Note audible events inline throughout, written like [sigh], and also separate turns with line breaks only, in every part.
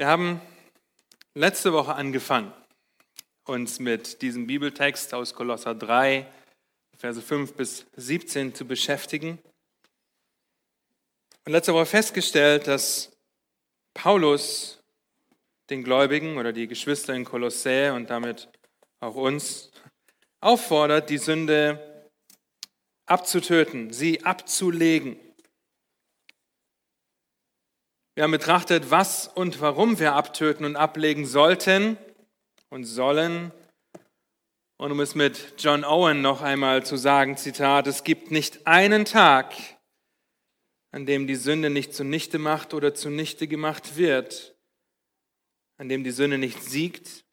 Wir haben letzte Woche angefangen, uns mit diesem Bibeltext aus Kolosser 3, Verse 5 bis 17 zu beschäftigen. Und letzte Woche festgestellt, dass Paulus den Gläubigen oder die Geschwister in Kolossä und damit auch uns auffordert, die Sünde abzutöten, sie abzulegen. Wir haben betrachtet, was und warum wir abtöten und ablegen sollten und sollen. Und um es mit John Owen noch einmal zu sagen, Zitat, es gibt nicht einen Tag, an dem die Sünde nicht zunichte macht oder zunichte gemacht wird, an dem die Sünde nicht siegt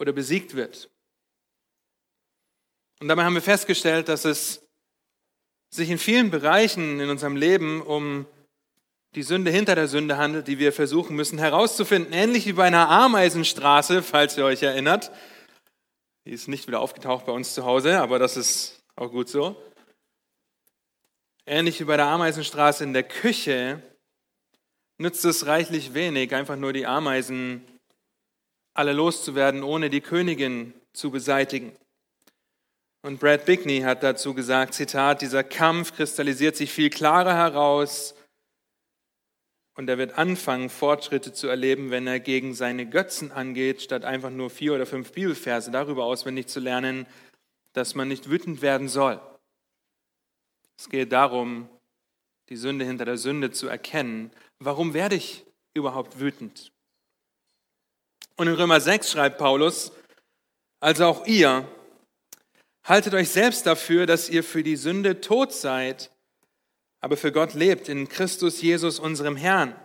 oder besiegt wird. Und dabei haben wir festgestellt, dass es sich in vielen Bereichen in unserem Leben um die Sünde hinter der Sünde handelt, die wir versuchen müssen herauszufinden. Ähnlich wie bei einer Ameisenstraße, falls ihr euch erinnert. Die ist nicht wieder aufgetaucht bei uns zu Hause, aber das ist auch gut so. Ähnlich wie bei der Ameisenstraße in der Küche nützt es reichlich wenig, einfach nur die Ameisen alle loszuwerden, ohne die Königin zu beseitigen. Und Brad Bickney hat dazu gesagt, Zitat, dieser Kampf kristallisiert sich viel klarer heraus, und er wird anfangen, Fortschritte zu erleben, wenn er gegen seine Götzen angeht, statt einfach nur vier oder fünf Bibelverse darüber auswendig zu lernen, dass man nicht wütend werden soll. Es geht darum, die Sünde hinter der Sünde zu erkennen. Warum werde ich überhaupt wütend? Und in Römer 6 schreibt Paulus, also auch ihr, haltet euch selbst dafür, dass ihr für die Sünde tot seid aber für Gott lebt in Christus Jesus, unserem Herrn.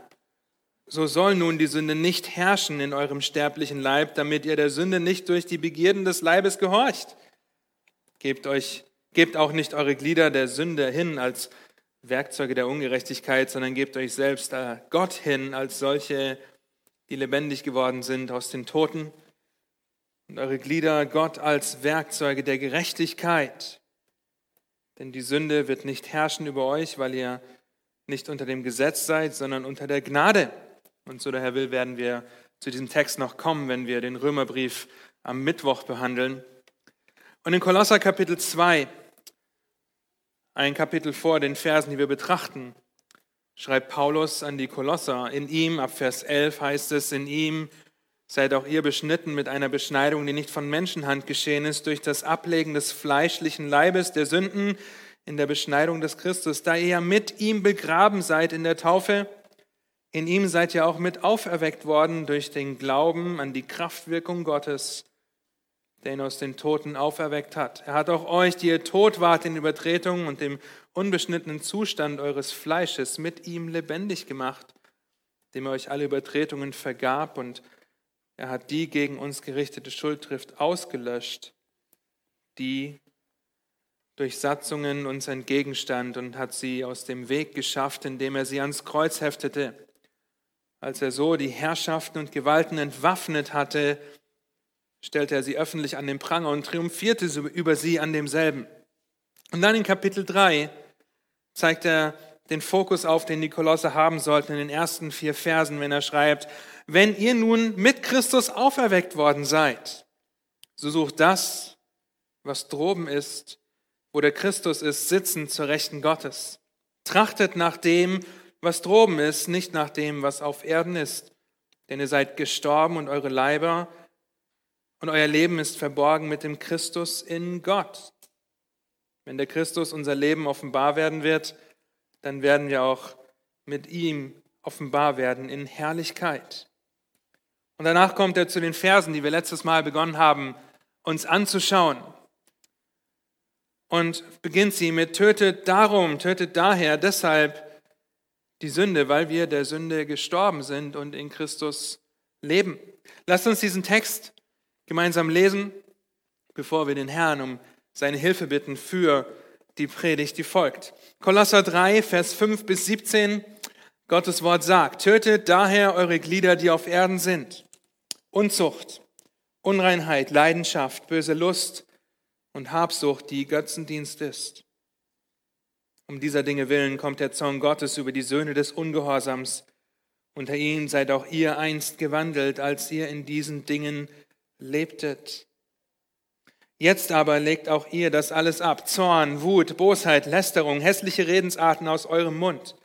So soll nun die Sünde nicht herrschen in eurem sterblichen Leib, damit ihr der Sünde nicht durch die Begierden des Leibes gehorcht. Gebt euch, gebt auch nicht eure Glieder der Sünde hin als Werkzeuge der Ungerechtigkeit, sondern gebt euch selbst Gott hin als solche, die lebendig geworden sind aus den Toten und eure Glieder Gott als Werkzeuge der Gerechtigkeit. Denn die Sünde wird nicht herrschen über euch, weil ihr nicht unter dem Gesetz seid, sondern unter der Gnade. Und so der Herr will, werden wir zu diesem Text noch kommen, wenn wir den Römerbrief am Mittwoch behandeln. Und in Kolosser Kapitel 2, ein Kapitel vor den Versen, die wir betrachten, schreibt Paulus an die Kolosser. In ihm, ab Vers 11 heißt es, in ihm Seid auch ihr beschnitten mit einer Beschneidung, die nicht von Menschenhand geschehen ist, durch das Ablegen des fleischlichen Leibes der Sünden in der Beschneidung des Christus, da ihr ja mit ihm begraben seid in der Taufe. In ihm seid ihr auch mit auferweckt worden durch den Glauben an die Kraftwirkung Gottes, der ihn aus den Toten auferweckt hat. Er hat auch euch, die ihr tot wart in Übertretungen und dem unbeschnittenen Zustand eures Fleisches, mit ihm lebendig gemacht, dem er euch alle Übertretungen vergab und er hat die gegen uns gerichtete Schuldtrift ausgelöscht, die durch Satzungen uns entgegenstand und hat sie aus dem Weg geschafft, indem er sie ans Kreuz heftete. Als er so die Herrschaften und Gewalten entwaffnet hatte, stellte er sie öffentlich an den Pranger und triumphierte über sie an demselben. Und dann in Kapitel 3 zeigt er den Fokus auf, den die Kolosse haben sollten in den ersten vier Versen, wenn er schreibt, wenn ihr nun mit Christus auferweckt worden seid, so sucht das, was droben ist, wo der Christus ist, sitzen zur Rechten Gottes. Trachtet nach dem, was droben ist, nicht nach dem, was auf Erden ist. Denn ihr seid gestorben und eure Leiber und euer Leben ist verborgen mit dem Christus in Gott. Wenn der Christus unser Leben offenbar werden wird, dann werden wir auch mit ihm offenbar werden in Herrlichkeit. Und danach kommt er zu den Versen, die wir letztes Mal begonnen haben, uns anzuschauen. Und beginnt sie mit, tötet darum, tötet daher, deshalb die Sünde, weil wir der Sünde gestorben sind und in Christus leben. Lasst uns diesen Text gemeinsam lesen, bevor wir den Herrn um seine Hilfe bitten für die Predigt, die folgt. Kolosser 3, Vers 5 bis 17. Gottes Wort sagt, tötet daher eure Glieder, die auf Erden sind. Unzucht, Unreinheit, Leidenschaft, böse Lust und Habsucht, die Götzendienst ist. Um dieser Dinge willen kommt der Zorn Gottes über die Söhne des Ungehorsams Unter ihnen seid auch ihr einst gewandelt, als ihr in diesen Dingen lebtet. Jetzt aber legt auch ihr das alles ab. Zorn, Wut, Bosheit, Lästerung, hässliche Redensarten aus eurem Mund.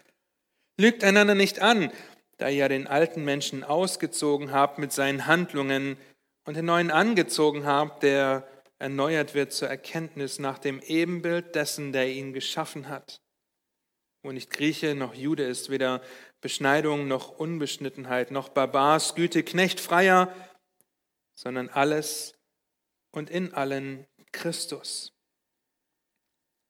Lügt einander nicht an, da ihr den alten Menschen ausgezogen habt mit seinen Handlungen und den neuen angezogen habt, der erneuert wird zur Erkenntnis nach dem Ebenbild dessen, der ihn geschaffen hat. Wo nicht Grieche noch Jude ist, weder Beschneidung noch Unbeschnittenheit, noch Barbars, Güte, Knecht, Freier, sondern alles und in allen Christus.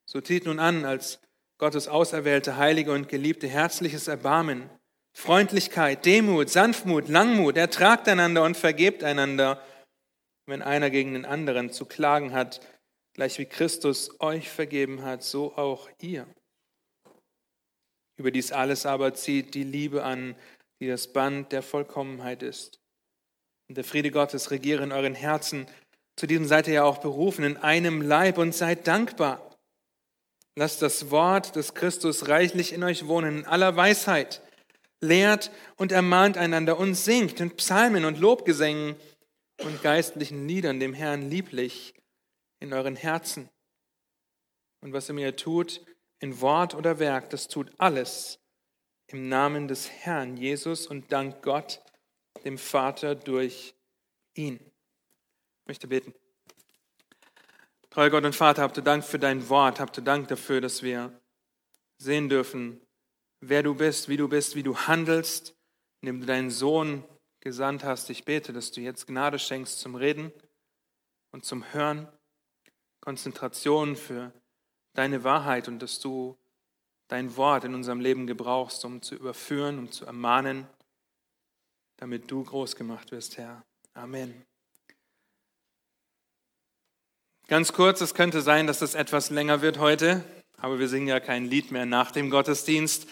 So zieht nun an, als Gottes auserwählte, heilige und geliebte, herzliches Erbarmen, Freundlichkeit, Demut, Sanftmut, Langmut, ertragt einander und vergebt einander, wenn einer gegen den anderen zu klagen hat, gleich wie Christus euch vergeben hat, so auch ihr. Über dies alles aber zieht die Liebe an, die das Band der Vollkommenheit ist. Und der Friede Gottes regiere in euren Herzen, zu diesem seid ihr ja auch berufen, in einem Leib und seid dankbar. Lasst das Wort des Christus reichlich in euch wohnen, in aller Weisheit. Lehrt und ermahnt einander und singt in Psalmen und Lobgesängen und geistlichen Liedern dem Herrn lieblich in euren Herzen. Und was ihr mir tut, in Wort oder Werk, das tut alles im Namen des Herrn Jesus und dank Gott, dem Vater, durch ihn. Ich möchte beten. Treuer Gott und Vater, habt ihr Dank für dein Wort, habt ihr Dank dafür, dass wir sehen dürfen, wer du bist, wie du bist, wie du handelst, indem du deinen Sohn gesandt hast. Ich bete, dass du jetzt Gnade schenkst zum Reden und zum Hören, Konzentration für deine Wahrheit und dass du dein Wort in unserem Leben gebrauchst, um zu überführen, um zu ermahnen, damit du groß gemacht wirst, Herr. Amen. Ganz kurz, es könnte sein, dass das etwas länger wird heute, aber wir singen ja kein Lied mehr nach dem Gottesdienst.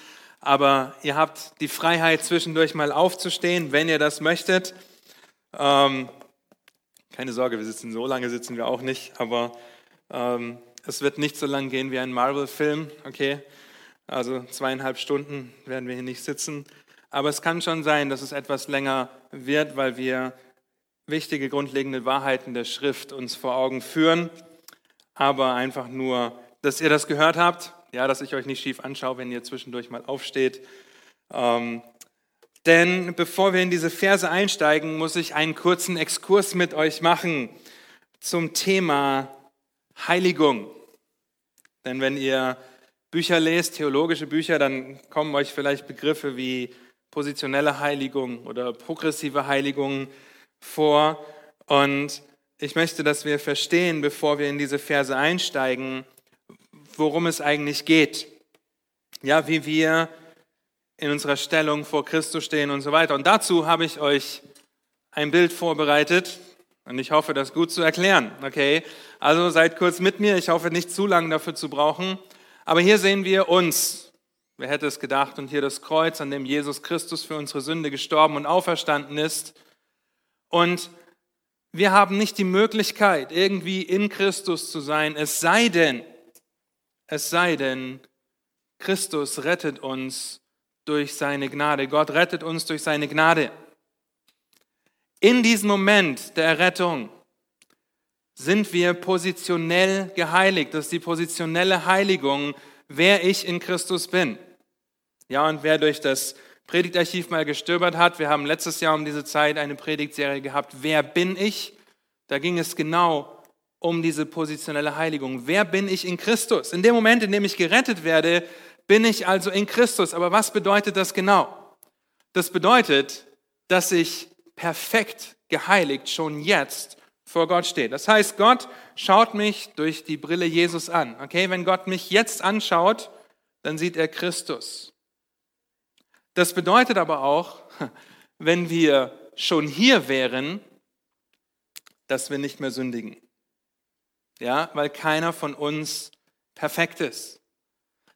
Aber ihr habt die Freiheit, zwischendurch mal aufzustehen, wenn ihr das möchtet. Ähm, keine Sorge, wir sitzen so lange, sitzen wir auch nicht, aber ähm, es wird nicht so lang gehen wie ein Marvel-Film, okay? Also zweieinhalb Stunden werden wir hier nicht sitzen. Aber es kann schon sein, dass es etwas länger wird, weil wir wichtige grundlegende Wahrheiten der Schrift uns vor Augen führen, aber einfach nur, dass ihr das gehört habt, ja, dass ich euch nicht schief anschaue, wenn ihr zwischendurch mal aufsteht. Ähm, denn bevor wir in diese Verse einsteigen, muss ich einen kurzen Exkurs mit euch machen zum Thema Heiligung. Denn wenn ihr Bücher lest, theologische Bücher, dann kommen euch vielleicht Begriffe wie positionelle Heiligung oder progressive Heiligung vor. Und ich möchte, dass wir verstehen, bevor wir in diese Verse einsteigen, worum es eigentlich geht. Ja, wie wir in unserer Stellung vor Christus stehen und so weiter. Und dazu habe ich euch ein Bild vorbereitet und ich hoffe, das gut zu erklären. Okay, also seid kurz mit mir. Ich hoffe, nicht zu lange dafür zu brauchen. Aber hier sehen wir uns. Wer hätte es gedacht? Und hier das Kreuz, an dem Jesus Christus für unsere Sünde gestorben und auferstanden ist. Und wir haben nicht die Möglichkeit, irgendwie in Christus zu sein, es sei denn, es sei denn, Christus rettet uns durch seine Gnade. Gott rettet uns durch seine Gnade. In diesem Moment der Errettung sind wir positionell geheiligt. Das ist die positionelle Heiligung, wer ich in Christus bin. Ja, und wer durch das Predigtarchiv mal gestöbert hat. Wir haben letztes Jahr um diese Zeit eine Predigtserie gehabt, Wer bin ich? Da ging es genau um diese positionelle Heiligung. Wer bin ich in Christus? In dem Moment, in dem ich gerettet werde, bin ich also in Christus. Aber was bedeutet das genau? Das bedeutet, dass ich perfekt geheiligt schon jetzt vor Gott stehe. Das heißt, Gott schaut mich durch die Brille Jesus an. Okay, wenn Gott mich jetzt anschaut, dann sieht er Christus. Das bedeutet aber auch, [laughs] wenn wir schon hier wären, dass wir nicht mehr sündigen. Ja, weil keiner von uns perfekt ist.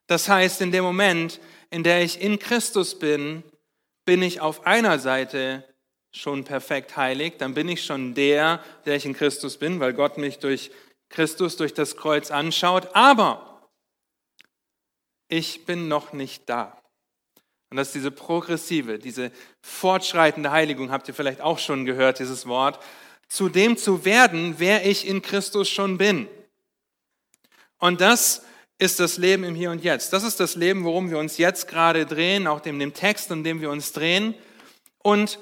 Das heißt, in dem Moment, in der ich in Christus bin, bin ich auf einer Seite schon perfekt heilig, dann bin ich schon der, der ich in Christus bin, weil Gott mich durch Christus, durch das Kreuz anschaut, aber ich bin noch nicht da. Und das ist diese progressive, diese fortschreitende Heiligung, habt ihr vielleicht auch schon gehört, dieses Wort, zu dem zu werden, wer ich in Christus schon bin. Und das ist das Leben im Hier und Jetzt. Das ist das Leben, worum wir uns jetzt gerade drehen, auch in dem Text, in dem wir uns drehen. Und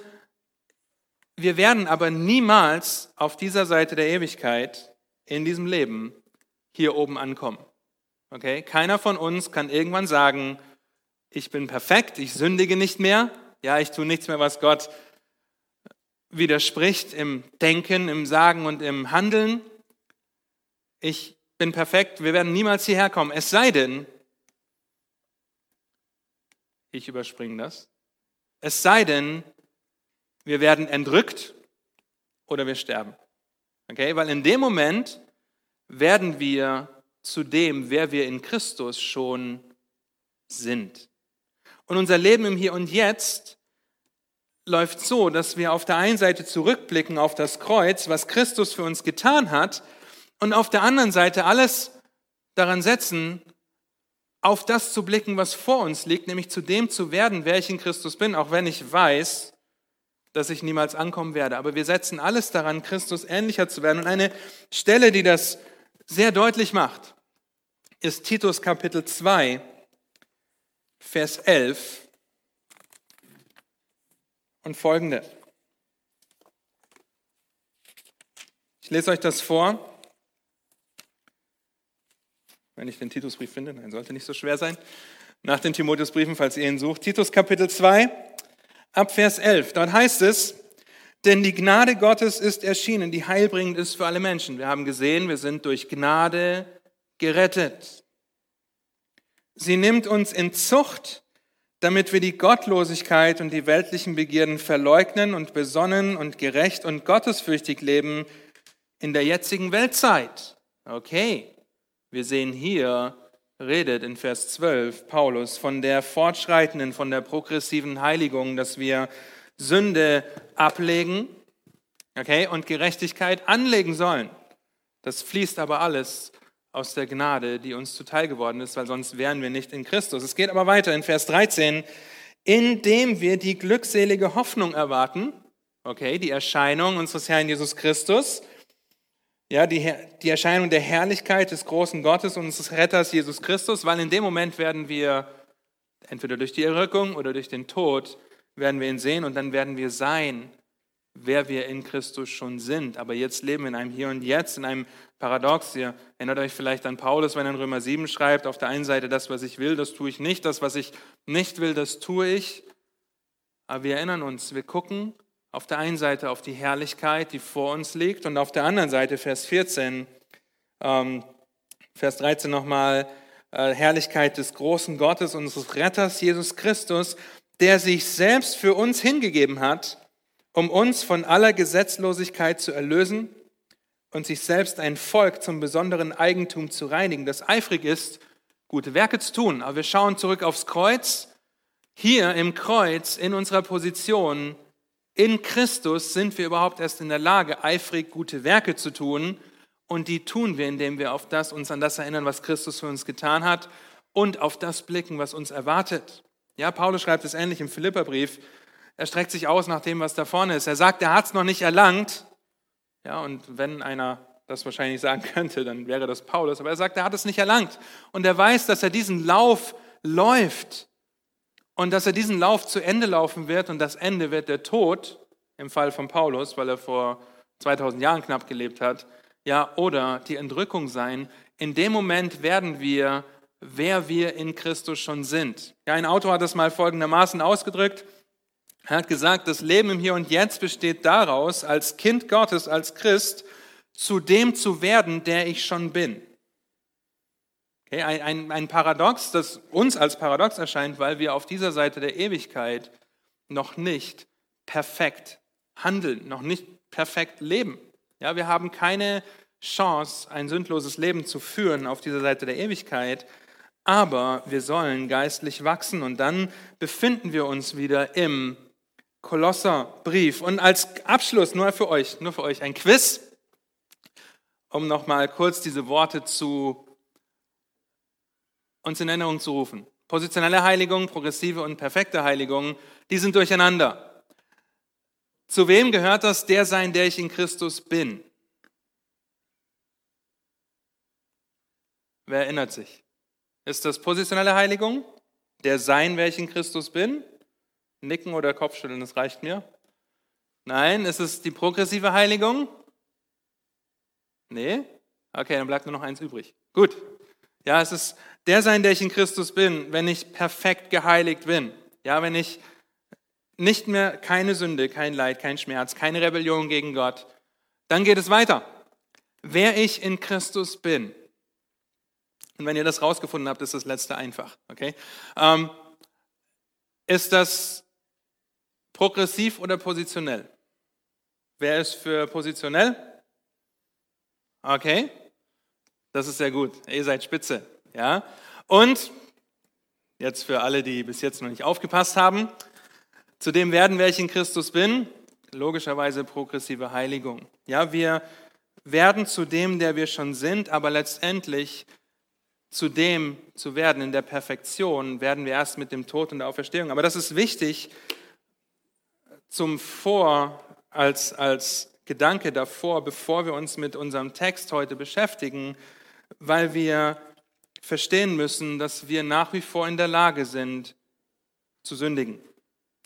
wir werden aber niemals auf dieser Seite der Ewigkeit in diesem Leben hier oben ankommen. Okay? Keiner von uns kann irgendwann sagen, ich bin perfekt, ich sündige nicht mehr, ja, ich tue nichts mehr, was Gott widerspricht im Denken, im Sagen und im Handeln. Ich bin perfekt, wir werden niemals hierher kommen, es sei denn, ich überspringe das, es sei denn, wir werden entrückt oder wir sterben. Okay, weil in dem Moment werden wir zu dem, wer wir in Christus schon sind. Und unser Leben im Hier und Jetzt läuft so, dass wir auf der einen Seite zurückblicken auf das Kreuz, was Christus für uns getan hat, und auf der anderen Seite alles daran setzen, auf das zu blicken, was vor uns liegt, nämlich zu dem zu werden, wer ich in Christus bin, auch wenn ich weiß, dass ich niemals ankommen werde. Aber wir setzen alles daran, Christus ähnlicher zu werden. Und eine Stelle, die das sehr deutlich macht, ist Titus Kapitel 2, Vers 11 und folgende. Ich lese euch das vor. Wenn ich den Titusbrief finde, nein, sollte nicht so schwer sein. Nach den Timotheusbriefen, falls ihr ihn sucht. Titus Kapitel 2, ab Vers 11. Dort heißt es, denn die Gnade Gottes ist erschienen, die heilbringend ist für alle Menschen. Wir haben gesehen, wir sind durch Gnade gerettet. Sie nimmt uns in Zucht, damit wir die Gottlosigkeit und die weltlichen Begierden verleugnen und besonnen und gerecht und gottesfürchtig leben in der jetzigen Weltzeit. Okay, wir sehen hier, redet in Vers 12 Paulus von der fortschreitenden, von der progressiven Heiligung, dass wir Sünde ablegen okay, und Gerechtigkeit anlegen sollen. Das fließt aber alles aus der Gnade, die uns zuteil geworden ist, weil sonst wären wir nicht in Christus. Es geht aber weiter in Vers 13, indem wir die glückselige Hoffnung erwarten, okay, die Erscheinung unseres Herrn Jesus Christus, ja, die, die Erscheinung der Herrlichkeit des großen Gottes und unseres Retters Jesus Christus, weil in dem Moment werden wir entweder durch die Errückung oder durch den Tod werden wir ihn sehen und dann werden wir sein, wer wir in Christus schon sind. Aber jetzt leben wir in einem Hier und Jetzt, in einem Paradox. Ihr erinnert euch vielleicht an Paulus, wenn er in Römer 7 schreibt, auf der einen Seite, das, was ich will, das tue ich nicht, das, was ich nicht will, das tue ich. Aber wir erinnern uns, wir gucken auf der einen Seite auf die Herrlichkeit, die vor uns liegt, und auf der anderen Seite, Vers 14, ähm, Vers 13 nochmal, äh, Herrlichkeit des großen Gottes, unseres Retters, Jesus Christus, der sich selbst für uns hingegeben hat, um uns von aller Gesetzlosigkeit zu erlösen und sich selbst ein Volk zum besonderen Eigentum zu reinigen, das eifrig ist, gute Werke zu tun. Aber wir schauen zurück aufs Kreuz. Hier im Kreuz, in unserer Position, in Christus sind wir überhaupt erst in der Lage, eifrig gute Werke zu tun. Und die tun wir, indem wir auf das, uns an das erinnern, was Christus für uns getan hat und auf das blicken, was uns erwartet. Ja, Paulus schreibt es ähnlich im Philipperbrief. Er streckt sich aus nach dem, was da vorne ist. Er sagt, er hat es noch nicht erlangt, ja, und wenn einer das wahrscheinlich sagen [laughs] könnte, dann wäre das Paulus. Aber er sagt, er hat es nicht erlangt. Und er weiß, dass er diesen Lauf läuft und dass er diesen Lauf zu Ende laufen wird. Und das Ende wird der Tod, im Fall von Paulus, weil er vor 2000 Jahren knapp gelebt hat, ja, oder die Entrückung sein. In dem Moment werden wir, wer wir in Christus schon sind. Ja, ein Autor hat das mal folgendermaßen ausgedrückt. Er hat gesagt, das Leben im Hier und Jetzt besteht daraus, als Kind Gottes, als Christ, zu dem zu werden, der ich schon bin. Okay, ein, ein, ein Paradox, das uns als Paradox erscheint, weil wir auf dieser Seite der Ewigkeit noch nicht perfekt handeln, noch nicht perfekt leben. Ja, wir haben keine Chance, ein sündloses Leben zu führen auf dieser Seite der Ewigkeit, aber wir sollen geistlich wachsen und dann befinden wir uns wieder im Kolosserbrief. Und als Abschluss nur für euch, nur für euch ein Quiz, um nochmal kurz diese Worte zu uns in Erinnerung zu rufen. Positionelle Heiligung, progressive und perfekte Heiligung, die sind durcheinander. Zu wem gehört das der sein, der ich in Christus bin? Wer erinnert sich? Ist das positionelle Heiligung? Der sein, wer ich in Christus bin? Nicken oder Kopfschütteln, das reicht mir. Nein, ist es die progressive Heiligung? Nee? Okay, dann bleibt nur noch eins übrig. Gut. Ja, es ist der sein, der ich in Christus bin, wenn ich perfekt geheiligt bin. Ja, wenn ich nicht mehr keine Sünde, kein Leid, kein Schmerz, keine Rebellion gegen Gott. Dann geht es weiter. Wer ich in Christus bin. Und wenn ihr das rausgefunden habt, ist das letzte einfach. Okay? Ähm, ist das progressiv oder positionell? Wer ist für positionell? Okay, das ist sehr gut. Ihr seid spitze. Ja? Und jetzt für alle, die bis jetzt noch nicht aufgepasst haben, zu dem werden, wer ich in Christus bin, logischerweise progressive Heiligung. Ja, wir werden zu dem, der wir schon sind, aber letztendlich zu dem zu werden in der Perfektion, werden wir erst mit dem Tod und der Auferstehung. Aber das ist wichtig zum Vor, als, als Gedanke davor, bevor wir uns mit unserem Text heute beschäftigen, weil wir verstehen müssen, dass wir nach wie vor in der Lage sind, zu sündigen.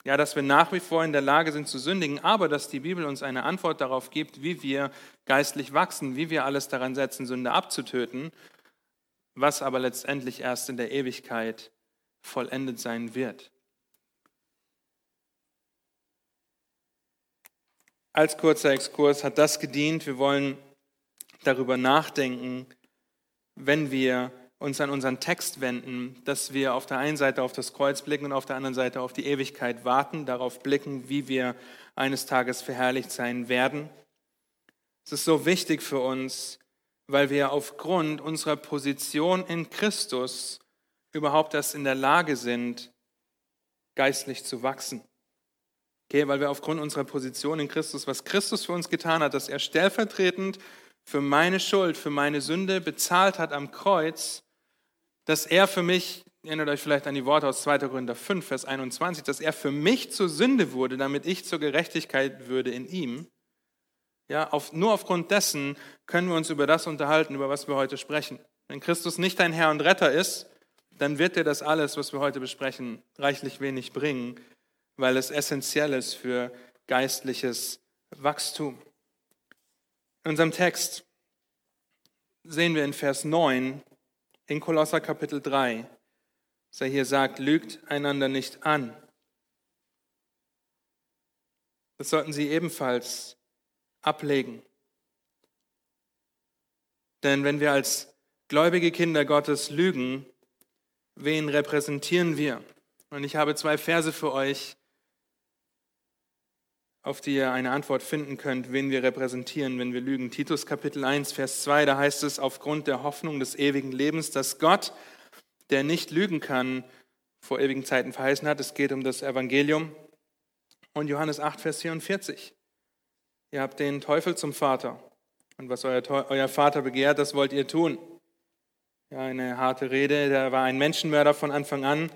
Ja, dass wir nach wie vor in der Lage sind zu sündigen, aber dass die Bibel uns eine Antwort darauf gibt, wie wir geistlich wachsen, wie wir alles daran setzen, Sünde abzutöten, was aber letztendlich erst in der Ewigkeit vollendet sein wird. Als kurzer Exkurs hat das gedient. Wir wollen darüber nachdenken, wenn wir uns an unseren Text wenden, dass wir auf der einen Seite auf das Kreuz blicken und auf der anderen Seite auf die Ewigkeit warten, darauf blicken, wie wir eines Tages verherrlicht sein werden. Es ist so wichtig für uns, weil wir aufgrund unserer Position in Christus überhaupt erst in der Lage sind, geistlich zu wachsen. Okay, weil wir aufgrund unserer Position in Christus, was Christus für uns getan hat, dass er stellvertretend für meine Schuld, für meine Sünde bezahlt hat am Kreuz, dass er für mich, erinnert euch vielleicht an die Worte aus 2. Korinther 5, Vers 21, dass er für mich zur Sünde wurde, damit ich zur Gerechtigkeit würde in ihm. Ja, auf, nur aufgrund dessen können wir uns über das unterhalten, über was wir heute sprechen. Wenn Christus nicht dein Herr und Retter ist, dann wird dir das alles, was wir heute besprechen, reichlich wenig bringen, weil es essentiell ist für geistliches Wachstum. In unserem Text sehen wir in Vers 9, in Kolosser Kapitel 3, dass er hier sagt, lügt einander nicht an. Das sollten sie ebenfalls ablegen. Denn wenn wir als gläubige Kinder Gottes lügen, wen repräsentieren wir? Und ich habe zwei Verse für euch, auf die ihr eine Antwort finden könnt, wen wir repräsentieren, wenn wir lügen. Titus Kapitel 1, Vers 2, da heißt es, aufgrund der Hoffnung des ewigen Lebens, dass Gott, der nicht lügen kann, vor ewigen Zeiten verheißen hat. Es geht um das Evangelium. Und Johannes 8, Vers 44. Ihr habt den Teufel zum Vater. Und was euer, euer Vater begehrt, das wollt ihr tun. Ja, eine harte Rede. Der war ein Menschenmörder von Anfang an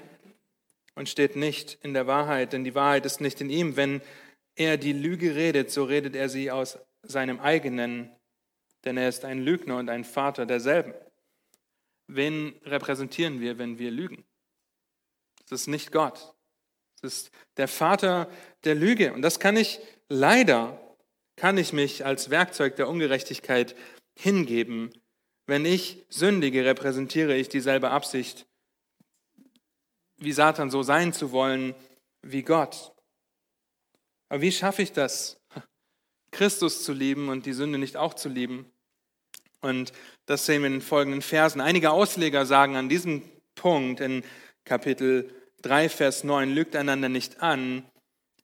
und steht nicht in der Wahrheit, denn die Wahrheit ist nicht in ihm. Wenn er die Lüge redet, so redet er sie aus seinem eigenen, denn er ist ein Lügner und ein Vater derselben. Wen repräsentieren wir, wenn wir lügen? Es ist nicht Gott. Es ist der Vater der Lüge. Und das kann ich leider, kann ich mich als Werkzeug der Ungerechtigkeit hingeben. Wenn ich sündige, repräsentiere ich dieselbe Absicht, wie Satan so sein zu wollen wie Gott. Aber wie schaffe ich das, Christus zu lieben und die Sünde nicht auch zu lieben? Und das sehen wir in den folgenden Versen. Einige Ausleger sagen an diesem Punkt in Kapitel 3, Vers 9, lügt einander nicht an,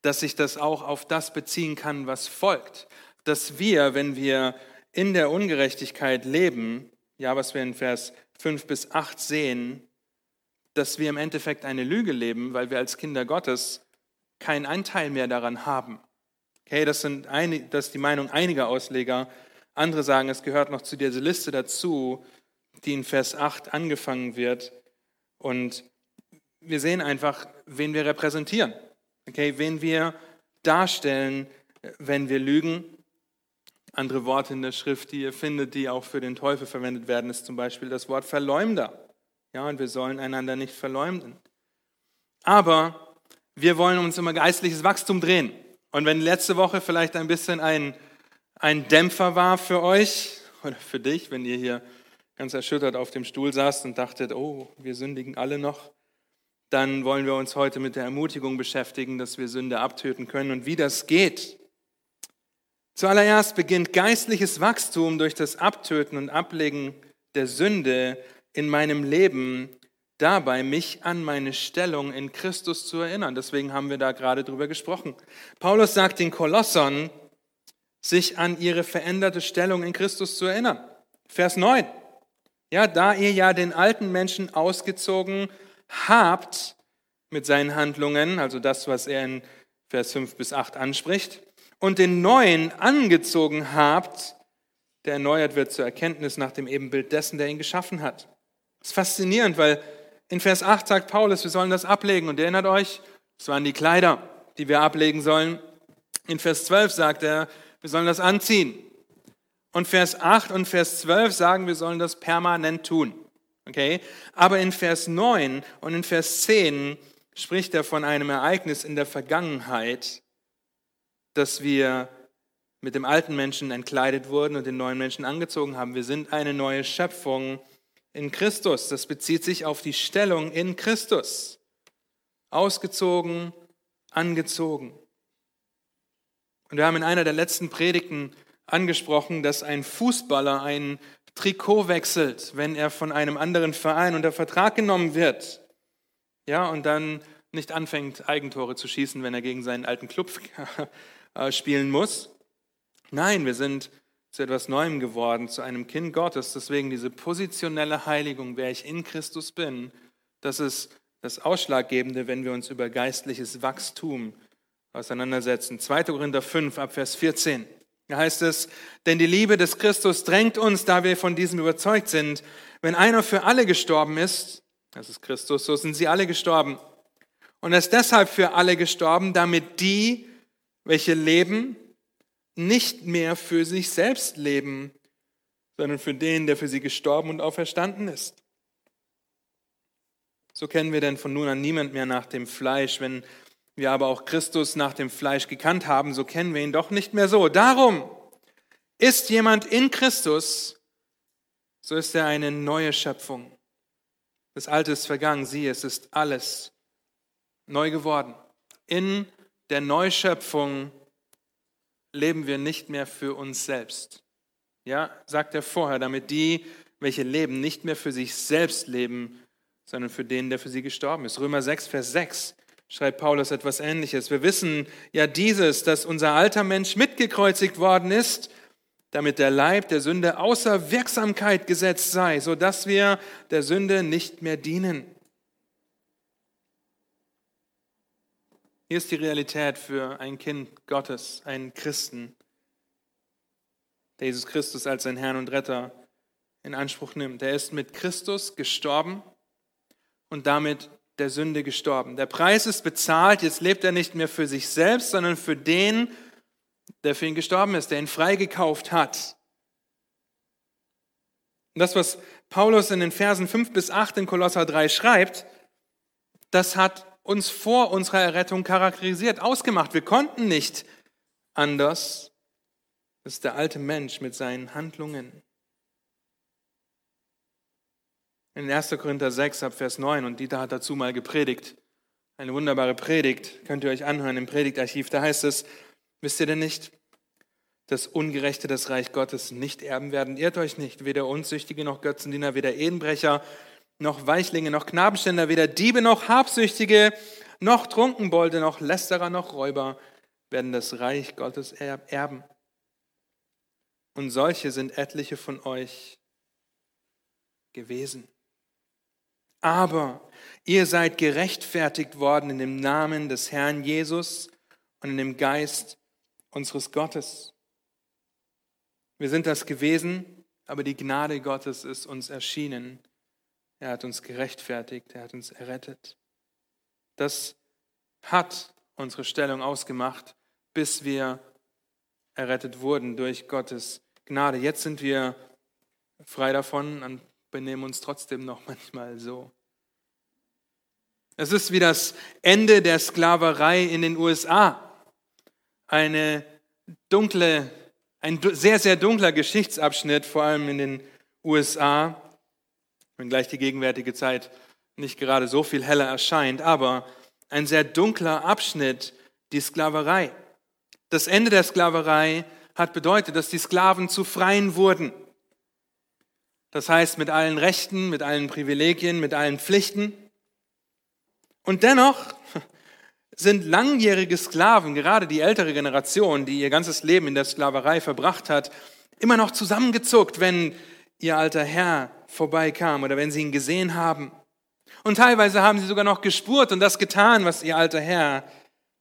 dass sich das auch auf das beziehen kann, was folgt. Dass wir, wenn wir in der Ungerechtigkeit leben, ja, was wir in Vers 5 bis 8 sehen, dass wir im Endeffekt eine Lüge leben, weil wir als Kinder Gottes keinen Anteil mehr daran haben. Okay, das, sind ein, das ist die Meinung einiger Ausleger. Andere sagen, es gehört noch zu dieser Liste dazu, die in Vers 8 angefangen wird. Und wir sehen einfach, wen wir repräsentieren, okay, wen wir darstellen, wenn wir lügen. Andere Worte in der Schrift, die ihr findet, die auch für den Teufel verwendet werden, ist zum Beispiel das Wort Verleumder. Ja, und wir sollen einander nicht verleumden. Aber wir wollen uns immer geistliches Wachstum drehen. Und wenn letzte Woche vielleicht ein bisschen ein, ein Dämpfer war für euch oder für dich, wenn ihr hier ganz erschüttert auf dem Stuhl saßt und dachtet, oh, wir sündigen alle noch, dann wollen wir uns heute mit der Ermutigung beschäftigen, dass wir Sünde abtöten können und wie das geht. Zuallererst beginnt geistliches Wachstum durch das Abtöten und Ablegen der Sünde in meinem Leben dabei, mich an meine Stellung in Christus zu erinnern. Deswegen haben wir da gerade drüber gesprochen. Paulus sagt den Kolossern, sich an ihre veränderte Stellung in Christus zu erinnern. Vers 9. Ja, da ihr ja den alten Menschen ausgezogen habt mit seinen Handlungen, also das, was er in Vers 5 bis 8 anspricht, und den neuen angezogen habt, der erneuert wird zur Erkenntnis nach dem Ebenbild dessen, der ihn geschaffen hat. Das ist faszinierend, weil in Vers 8 sagt Paulus, wir sollen das ablegen. Und erinnert euch, es waren die Kleider, die wir ablegen sollen. In Vers 12 sagt er, wir sollen das anziehen. Und Vers 8 und Vers 12 sagen, wir sollen das permanent tun. Okay? Aber in Vers 9 und in Vers 10 spricht er von einem Ereignis in der Vergangenheit, dass wir mit dem alten Menschen entkleidet wurden und den neuen Menschen angezogen haben. Wir sind eine neue Schöpfung in Christus. Das bezieht sich auf die Stellung in Christus. Ausgezogen, angezogen. Und wir haben in einer der letzten Predigten angesprochen, dass ein Fußballer ein Trikot wechselt, wenn er von einem anderen Verein unter Vertrag genommen wird. Ja, und dann nicht anfängt, Eigentore zu schießen, wenn er gegen seinen alten Club [laughs] spielen muss. Nein, wir sind zu etwas Neuem geworden, zu einem Kind Gottes. Deswegen diese positionelle Heiligung, wer ich in Christus bin, das ist das Ausschlaggebende, wenn wir uns über geistliches Wachstum auseinandersetzen. 2. Korinther 5 ab Vers 14. Da heißt es, denn die Liebe des Christus drängt uns, da wir von diesem überzeugt sind, wenn einer für alle gestorben ist, das ist Christus, so sind sie alle gestorben. Und er ist deshalb für alle gestorben, damit die, welche leben, nicht mehr für sich selbst leben, sondern für den, der für sie gestorben und auferstanden ist. So kennen wir denn von nun an niemand mehr nach dem Fleisch, wenn wir aber auch Christus nach dem Fleisch gekannt haben, so kennen wir ihn doch nicht mehr so. Darum ist jemand in Christus, so ist er eine neue Schöpfung. Das Alte ist vergangen, siehe, es ist alles neu geworden. In der Neuschöpfung leben wir nicht mehr für uns selbst. Ja, sagt er vorher, damit die, welche leben, nicht mehr für sich selbst leben, sondern für den, der für sie gestorben ist. Römer 6, Vers 6 schreibt Paulus etwas Ähnliches. Wir wissen ja dieses, dass unser alter Mensch mitgekreuzigt worden ist, damit der Leib der Sünde außer Wirksamkeit gesetzt sei, sodass wir der Sünde nicht mehr dienen. Hier ist die Realität für ein Kind Gottes, einen Christen, der Jesus Christus als sein Herrn und Retter in Anspruch nimmt. Er ist mit Christus gestorben und damit der Sünde gestorben. Der Preis ist bezahlt, jetzt lebt er nicht mehr für sich selbst, sondern für den, der für ihn gestorben ist, der ihn freigekauft hat. Und das, was Paulus in den Versen 5 bis 8 in Kolosser 3 schreibt, das hat uns vor unserer Errettung charakterisiert, ausgemacht. Wir konnten nicht anders. Das ist der alte Mensch mit seinen Handlungen. In 1. Korinther 6 ab Vers 9, und Dieter hat dazu mal gepredigt, eine wunderbare Predigt, könnt ihr euch anhören im Predigtarchiv, da heißt es, wisst ihr denn nicht, dass Ungerechte das Reich Gottes nicht erben werden? Irrt euch nicht, weder Unzüchtige noch Götzendiener, weder Edenbrecher noch Weichlinge noch Knabenständer, weder Diebe noch Habsüchtige noch Trunkenbolde noch Lästerer noch Räuber werden das Reich Gottes erben. Und solche sind etliche von euch gewesen. Aber ihr seid gerechtfertigt worden in dem Namen des Herrn Jesus und in dem Geist unseres Gottes. Wir sind das gewesen, aber die Gnade Gottes ist uns erschienen. Er hat uns gerechtfertigt, er hat uns errettet. Das hat unsere Stellung ausgemacht, bis wir errettet wurden durch Gottes Gnade. Jetzt sind wir frei davon und benehmen uns trotzdem noch [laughs] manchmal so. Es ist wie das Ende der Sklaverei in den USA. Eine dunkle, ein sehr, sehr dunkler Geschichtsabschnitt, vor allem in den USA, wenngleich die gegenwärtige Zeit nicht gerade so viel heller erscheint, aber ein sehr dunkler Abschnitt, die Sklaverei. Das Ende der Sklaverei hat bedeutet, dass die Sklaven zu Freien wurden. Das heißt, mit allen Rechten, mit allen Privilegien, mit allen Pflichten. Und dennoch sind langjährige Sklaven, gerade die ältere Generation, die ihr ganzes Leben in der Sklaverei verbracht hat, immer noch zusammengezuckt, wenn ihr alter Herr vorbeikam oder wenn sie ihn gesehen haben. Und teilweise haben sie sogar noch gespurt und das getan, was ihr alter Herr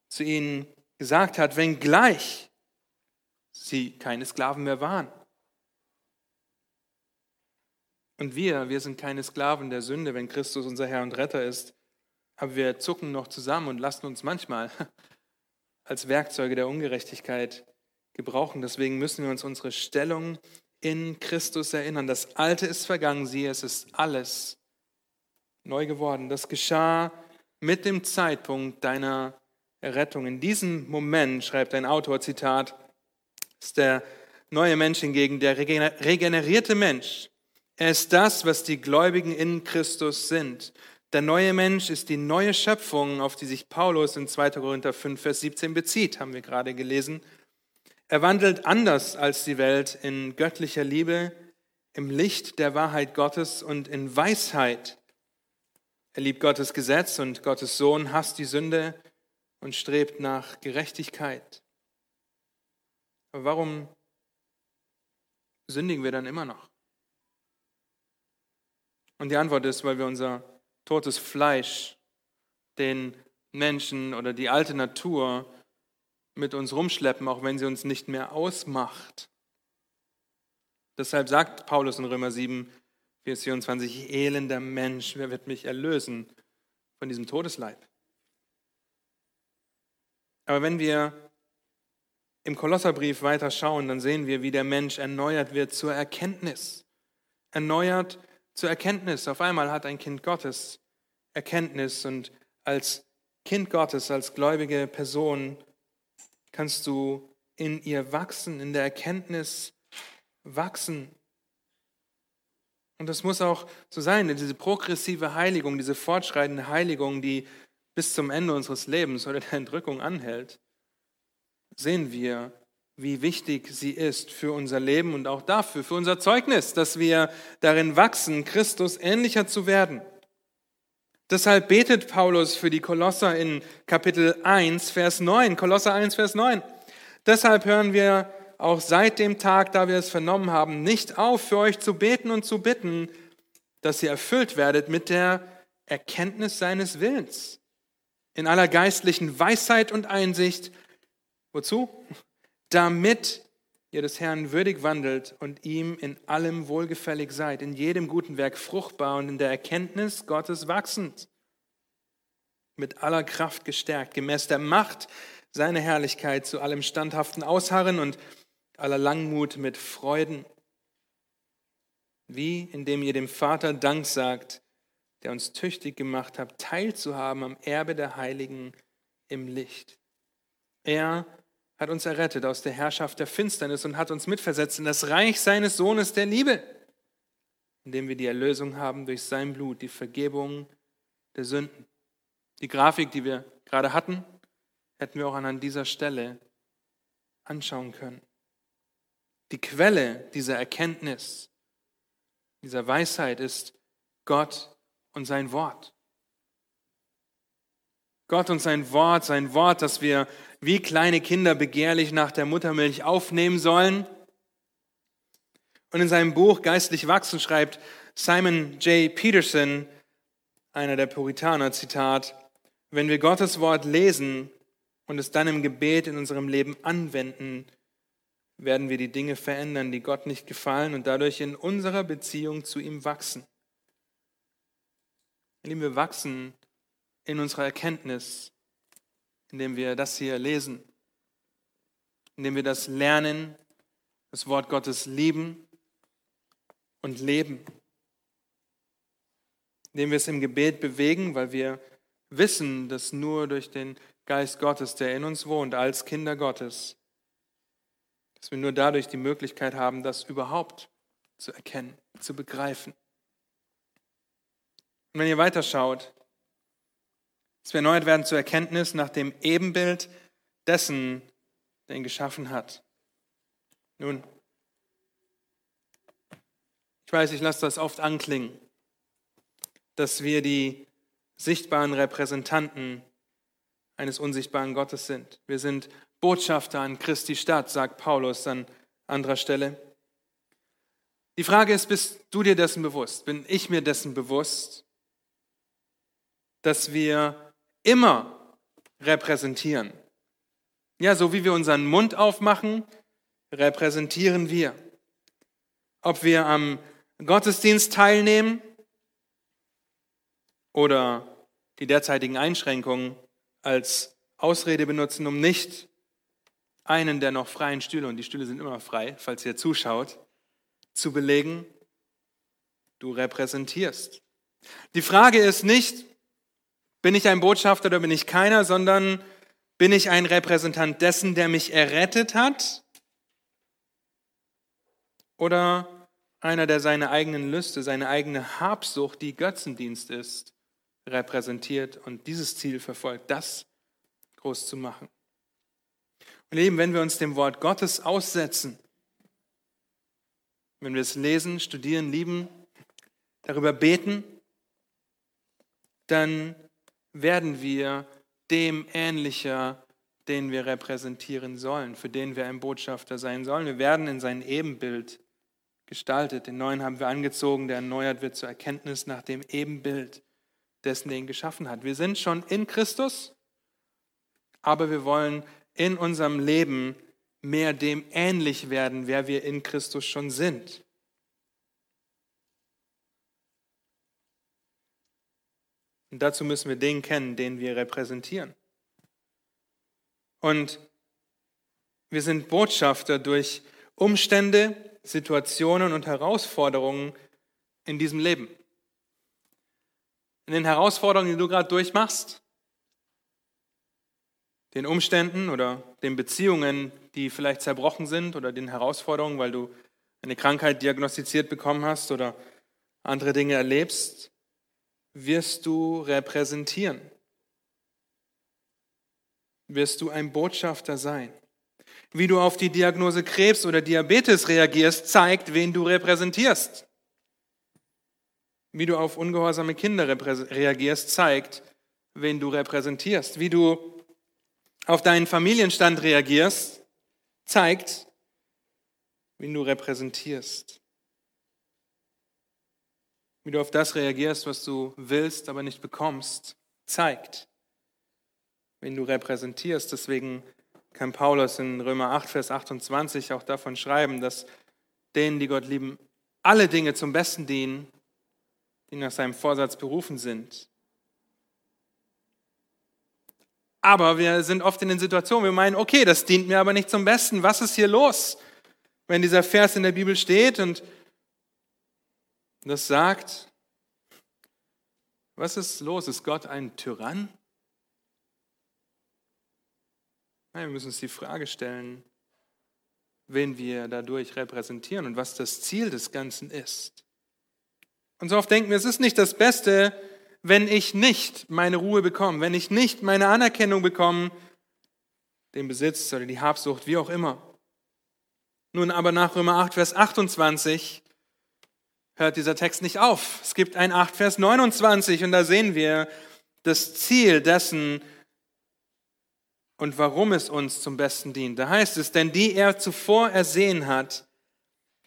zu ihnen gesagt hat, wenngleich sie keine Sklaven mehr waren. Und wir, wir sind keine Sklaven der Sünde, wenn Christus unser Herr und Retter ist. Aber wir zucken noch zusammen und lassen uns manchmal [laughs] als Werkzeuge der Ungerechtigkeit gebrauchen. Deswegen müssen wir uns unsere Stellung in Christus erinnern. Das Alte ist vergangen, siehe, es ist alles neu geworden. Das geschah mit dem Zeitpunkt deiner Errettung. In diesem Moment, schreibt ein Autor, Zitat, ist der neue Mensch hingegen der regenerierte Mensch. Er ist das, was die Gläubigen in Christus sind. Der neue Mensch ist die neue Schöpfung, auf die sich Paulus in 2. Korinther 5, Vers 17 bezieht, haben wir gerade gelesen. Er wandelt anders als die Welt in göttlicher Liebe, im Licht der Wahrheit Gottes und in Weisheit. Er liebt Gottes Gesetz und Gottes Sohn hasst die Sünde und strebt nach Gerechtigkeit. Aber warum sündigen wir dann immer noch? Und die Antwort ist, weil wir unser totes Fleisch, den Menschen oder die alte Natur mit uns rumschleppen, auch wenn sie uns nicht mehr ausmacht. Deshalb sagt Paulus in Römer 7, Vers 24, elender Mensch, wer wird mich erlösen von diesem Todesleib? Aber wenn wir im Kolosserbrief weiter schauen, dann sehen wir, wie der Mensch erneuert wird zur Erkenntnis. Erneuert zur Erkenntnis. Auf einmal hat ein Kind Gottes Erkenntnis und als Kind Gottes, als gläubige Person kannst du in ihr wachsen, in der Erkenntnis wachsen. Und das muss auch so sein, diese progressive Heiligung, diese fortschreitende Heiligung, die bis zum Ende unseres Lebens oder der Entrückung anhält, sehen wir, wie wichtig sie ist für unser Leben und auch dafür, für unser Zeugnis, dass wir darin wachsen, Christus ähnlicher zu werden. Deshalb betet Paulus für die Kolosser in Kapitel 1, Vers 9. Kolosser 1, Vers 9. Deshalb hören wir auch seit dem Tag, da wir es vernommen haben, nicht auf, für euch zu beten und zu bitten, dass ihr erfüllt werdet mit der Erkenntnis seines Willens in aller geistlichen Weisheit und Einsicht. Wozu? Damit ihr des Herrn würdig wandelt und ihm in allem wohlgefällig seid, in jedem guten Werk fruchtbar und in der Erkenntnis Gottes wachsend, mit aller Kraft gestärkt, gemäß der Macht seiner Herrlichkeit zu allem standhaften Ausharren und aller Langmut mit Freuden, wie indem ihr dem Vater Dank sagt, der uns tüchtig gemacht hat, teilzuhaben am Erbe der Heiligen im Licht. Er hat uns errettet aus der Herrschaft der Finsternis und hat uns mitversetzt in das Reich seines Sohnes der Liebe, indem wir die Erlösung haben durch sein Blut, die Vergebung der Sünden. Die Grafik, die wir gerade hatten, hätten wir auch an dieser Stelle anschauen können. Die Quelle dieser Erkenntnis, dieser Weisheit ist Gott und sein Wort. Gott und sein Wort, sein Wort, das wir wie kleine Kinder begehrlich nach der Muttermilch aufnehmen sollen. Und in seinem Buch Geistlich wachsen schreibt Simon J. Peterson, einer der Puritaner, Zitat, wenn wir Gottes Wort lesen und es dann im Gebet in unserem Leben anwenden, werden wir die Dinge verändern, die Gott nicht gefallen und dadurch in unserer Beziehung zu ihm wachsen. Lieben, wir wachsen in unserer Erkenntnis, indem wir das hier lesen, indem wir das lernen, das Wort Gottes lieben und leben, indem wir es im Gebet bewegen, weil wir wissen, dass nur durch den Geist Gottes, der in uns wohnt, als Kinder Gottes, dass wir nur dadurch die Möglichkeit haben, das überhaupt zu erkennen, zu begreifen. Und wenn ihr weiterschaut, dass wir erneuert werden zur Erkenntnis nach dem Ebenbild dessen, der ihn geschaffen hat. Nun, ich weiß, ich lasse das oft anklingen, dass wir die sichtbaren Repräsentanten eines unsichtbaren Gottes sind. Wir sind Botschafter an Christi Stadt, sagt Paulus an anderer Stelle. Die Frage ist, bist du dir dessen bewusst? Bin ich mir dessen bewusst, dass wir immer repräsentieren? Ja, so wie wir unseren Mund aufmachen, repräsentieren wir. Ob wir am Gottesdienst teilnehmen oder die derzeitigen Einschränkungen als Ausrede benutzen, um nicht einen der noch freien Stühle, und die Stühle sind immer frei, falls ihr zuschaut, zu belegen, du repräsentierst. Die Frage ist nicht, bin ich ein Botschafter oder bin ich keiner, sondern bin ich ein Repräsentant dessen, der mich errettet hat? Oder einer, der seine eigenen Lüste, seine eigene Habsucht, die Götzendienst ist, repräsentiert und dieses Ziel verfolgt, das groß zu machen? Und eben, wenn wir uns dem Wort Gottes aussetzen, wenn wir es lesen, studieren, lieben, darüber beten, dann werden wir dem ähnlicher, den wir repräsentieren sollen, für den wir ein Botschafter sein sollen. Wir werden in sein Ebenbild gestaltet. Den neuen haben wir angezogen, der erneuert wird zur Erkenntnis nach dem Ebenbild dessen, der ihn geschaffen hat. Wir sind schon in Christus, aber wir wollen in unserem Leben mehr dem ähnlich werden, wer wir in Christus schon sind. Und dazu müssen wir den kennen, den wir repräsentieren. Und wir sind Botschafter durch Umstände, Situationen und Herausforderungen in diesem Leben. In den Herausforderungen, die du gerade durchmachst, den Umständen oder den Beziehungen, die vielleicht zerbrochen sind oder den Herausforderungen, weil du eine Krankheit diagnostiziert bekommen hast oder andere Dinge erlebst, wirst du repräsentieren? Wirst du ein Botschafter sein? Wie du auf die Diagnose Krebs oder Diabetes reagierst, zeigt, wen du repräsentierst. Wie du auf ungehorsame Kinder reagierst, zeigt, wen du repräsentierst. Wie du auf deinen Familienstand reagierst, zeigt, wen du repräsentierst wie du auf das reagierst, was du willst, aber nicht bekommst, zeigt, wen du repräsentierst. Deswegen kann Paulus in Römer 8, Vers 28 auch davon schreiben, dass denen, die Gott lieben, alle Dinge zum Besten dienen, die nach seinem Vorsatz berufen sind. Aber wir sind oft in den Situationen, wir meinen, okay, das dient mir aber nicht zum Besten. Was ist hier los? Wenn dieser Vers in der Bibel steht und das sagt, was ist los? Ist Gott ein Tyrann? Nein, wir müssen uns die Frage stellen, wen wir dadurch repräsentieren und was das Ziel des Ganzen ist. Und so oft denken wir, es ist nicht das Beste, wenn ich nicht meine Ruhe bekomme, wenn ich nicht meine Anerkennung bekomme, den Besitz oder die Habsucht, wie auch immer. Nun aber nach Römer 8, Vers 28 hört dieser Text nicht auf. Es gibt ein 8, Vers 29 und da sehen wir das Ziel dessen und warum es uns zum Besten dient. Da heißt es, denn die er zuvor ersehen hat,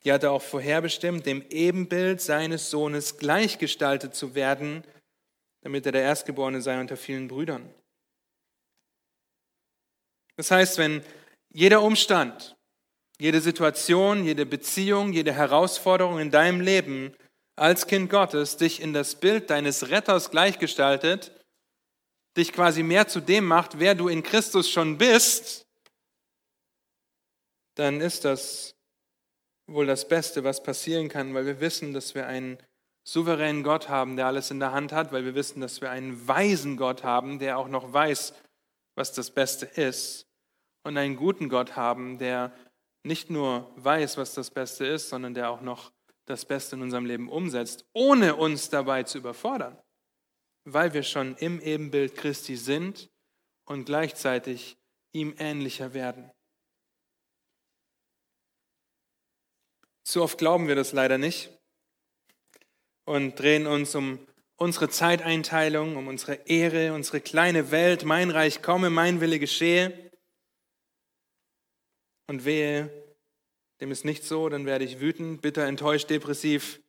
die hat er auch vorherbestimmt, dem Ebenbild seines Sohnes gleichgestaltet zu werden, damit er der Erstgeborene sei unter vielen Brüdern. Das heißt, wenn jeder Umstand, jede Situation, jede Beziehung, jede Herausforderung in deinem Leben als Kind Gottes dich in das Bild deines Retters gleichgestaltet, dich quasi mehr zu dem macht, wer du in Christus schon bist, dann ist das wohl das Beste, was passieren kann, weil wir wissen, dass wir einen souveränen Gott haben, der alles in der Hand hat, weil wir wissen, dass wir einen weisen Gott haben, der auch noch weiß, was das Beste ist, und einen guten Gott haben, der nicht nur weiß, was das Beste ist, sondern der auch noch das Beste in unserem Leben umsetzt, ohne uns dabei zu überfordern, weil wir schon im Ebenbild Christi sind und gleichzeitig ihm ähnlicher werden. Zu oft glauben wir das leider nicht und drehen uns um unsere Zeiteinteilung, um unsere Ehre, unsere kleine Welt, mein Reich komme, mein Wille geschehe. Und wehe, dem ist nicht so, dann werde ich wütend, bitter, enttäuscht, depressiv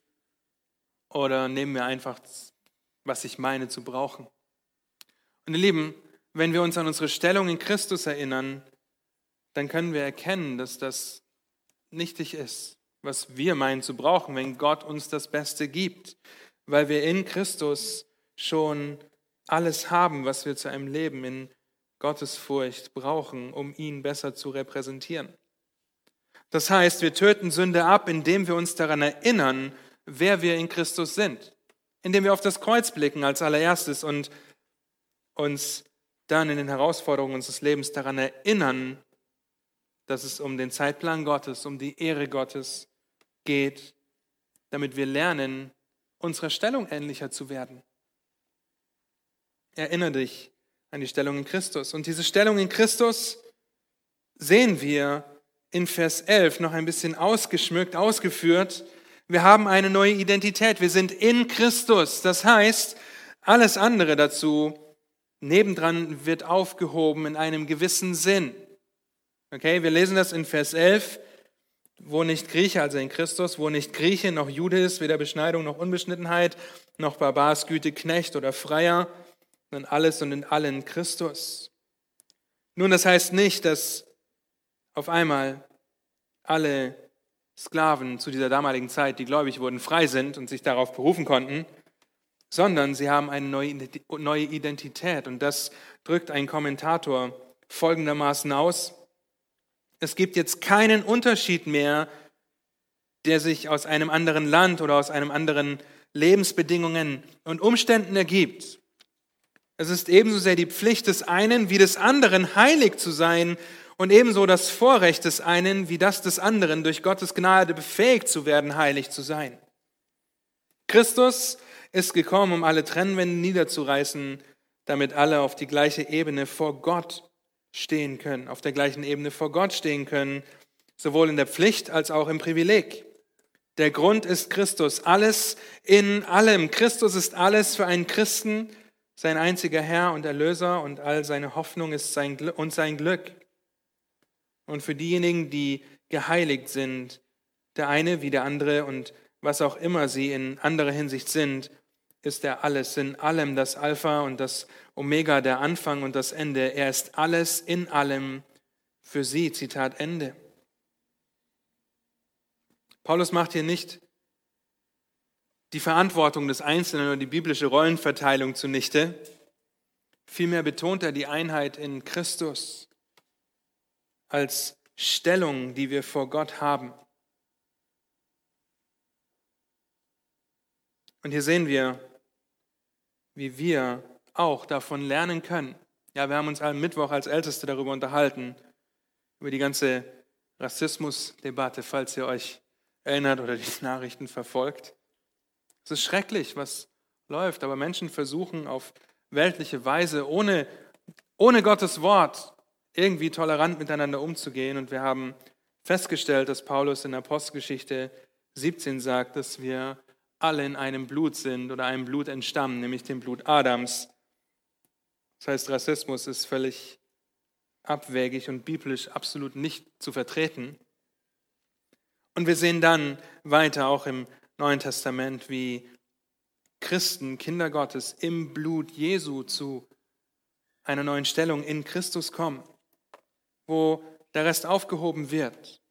oder nehme mir einfach, was ich meine zu brauchen. Und ihr Lieben, wenn wir uns an unsere Stellung in Christus erinnern, dann können wir erkennen, dass das nichtig ist, was wir meinen zu brauchen, wenn Gott uns das Beste gibt, weil wir in Christus schon alles haben, was wir zu einem Leben in Gottesfurcht brauchen, um ihn besser zu repräsentieren. Das heißt, wir töten Sünde ab, indem wir uns daran erinnern, wer wir in Christus sind. Indem wir auf das Kreuz blicken als allererstes und uns dann in den Herausforderungen unseres Lebens daran erinnern, dass es um den Zeitplan Gottes, um die Ehre Gottes geht, damit wir lernen, unserer Stellung ähnlicher zu werden. Erinnere dich an die Stellung in Christus. Und diese Stellung in Christus sehen wir in Vers 11 noch ein bisschen ausgeschmückt, ausgeführt. Wir haben eine neue Identität. Wir sind in Christus. Das heißt, alles andere dazu nebendran wird aufgehoben in einem gewissen Sinn. Okay, wir lesen das in Vers 11. Wo nicht Grieche, also in Christus, wo nicht Grieche noch Jude ist, weder Beschneidung noch Unbeschnittenheit, noch Barbars, Güte, Knecht oder Freier, sondern alles und in allen Christus. Nun, das heißt nicht, dass auf einmal alle Sklaven zu dieser damaligen Zeit, die gläubig wurden, frei sind und sich darauf berufen konnten, sondern sie haben eine neue Identität. Und das drückt ein Kommentator folgendermaßen aus. Es gibt jetzt keinen Unterschied mehr, der sich aus einem anderen Land oder aus einem anderen Lebensbedingungen und Umständen ergibt. Es ist ebenso sehr die Pflicht des einen wie des anderen, heilig zu sein und ebenso das Vorrecht des einen wie das des anderen, durch Gottes Gnade befähigt zu werden, heilig zu sein. Christus ist gekommen, um alle Trennwände niederzureißen, damit alle auf die gleiche Ebene vor Gott stehen können, auf der gleichen Ebene vor Gott stehen können, sowohl in der Pflicht als auch im Privileg. Der Grund ist Christus, alles in allem. Christus ist alles für einen Christen, sein einziger Herr und Erlöser und all seine Hoffnung ist sein Gl und sein Glück. Und für diejenigen, die geheiligt sind, der eine wie der andere und was auch immer sie in anderer Hinsicht sind, ist er alles, in allem das Alpha und das Omega, der Anfang und das Ende. Er ist alles in allem für sie. Zitat Ende. Paulus macht hier nicht die Verantwortung des Einzelnen oder die biblische Rollenverteilung zunichte. Vielmehr betont er die Einheit in Christus als Stellung, die wir vor Gott haben. Und hier sehen wir, wie wir auch davon lernen können. Ja, wir haben uns am Mittwoch als Älteste darüber unterhalten, über die ganze Rassismusdebatte, falls ihr euch erinnert oder die [laughs] Nachrichten verfolgt. Es ist schrecklich, was läuft, aber Menschen versuchen auf weltliche Weise, ohne, ohne Gottes Wort, irgendwie tolerant miteinander umzugehen. Und wir haben festgestellt, dass Paulus in Apostelgeschichte 17 sagt, dass wir alle in einem Blut sind oder einem Blut entstammen, nämlich dem Blut Adams. Das heißt, Rassismus ist völlig abwegig und biblisch absolut nicht zu vertreten. Und wir sehen dann weiter auch im Neuen Testament, wie Christen, Kinder Gottes, im Blut Jesu zu einer neuen Stellung in Christus kommen wo der Rest aufgehoben wird.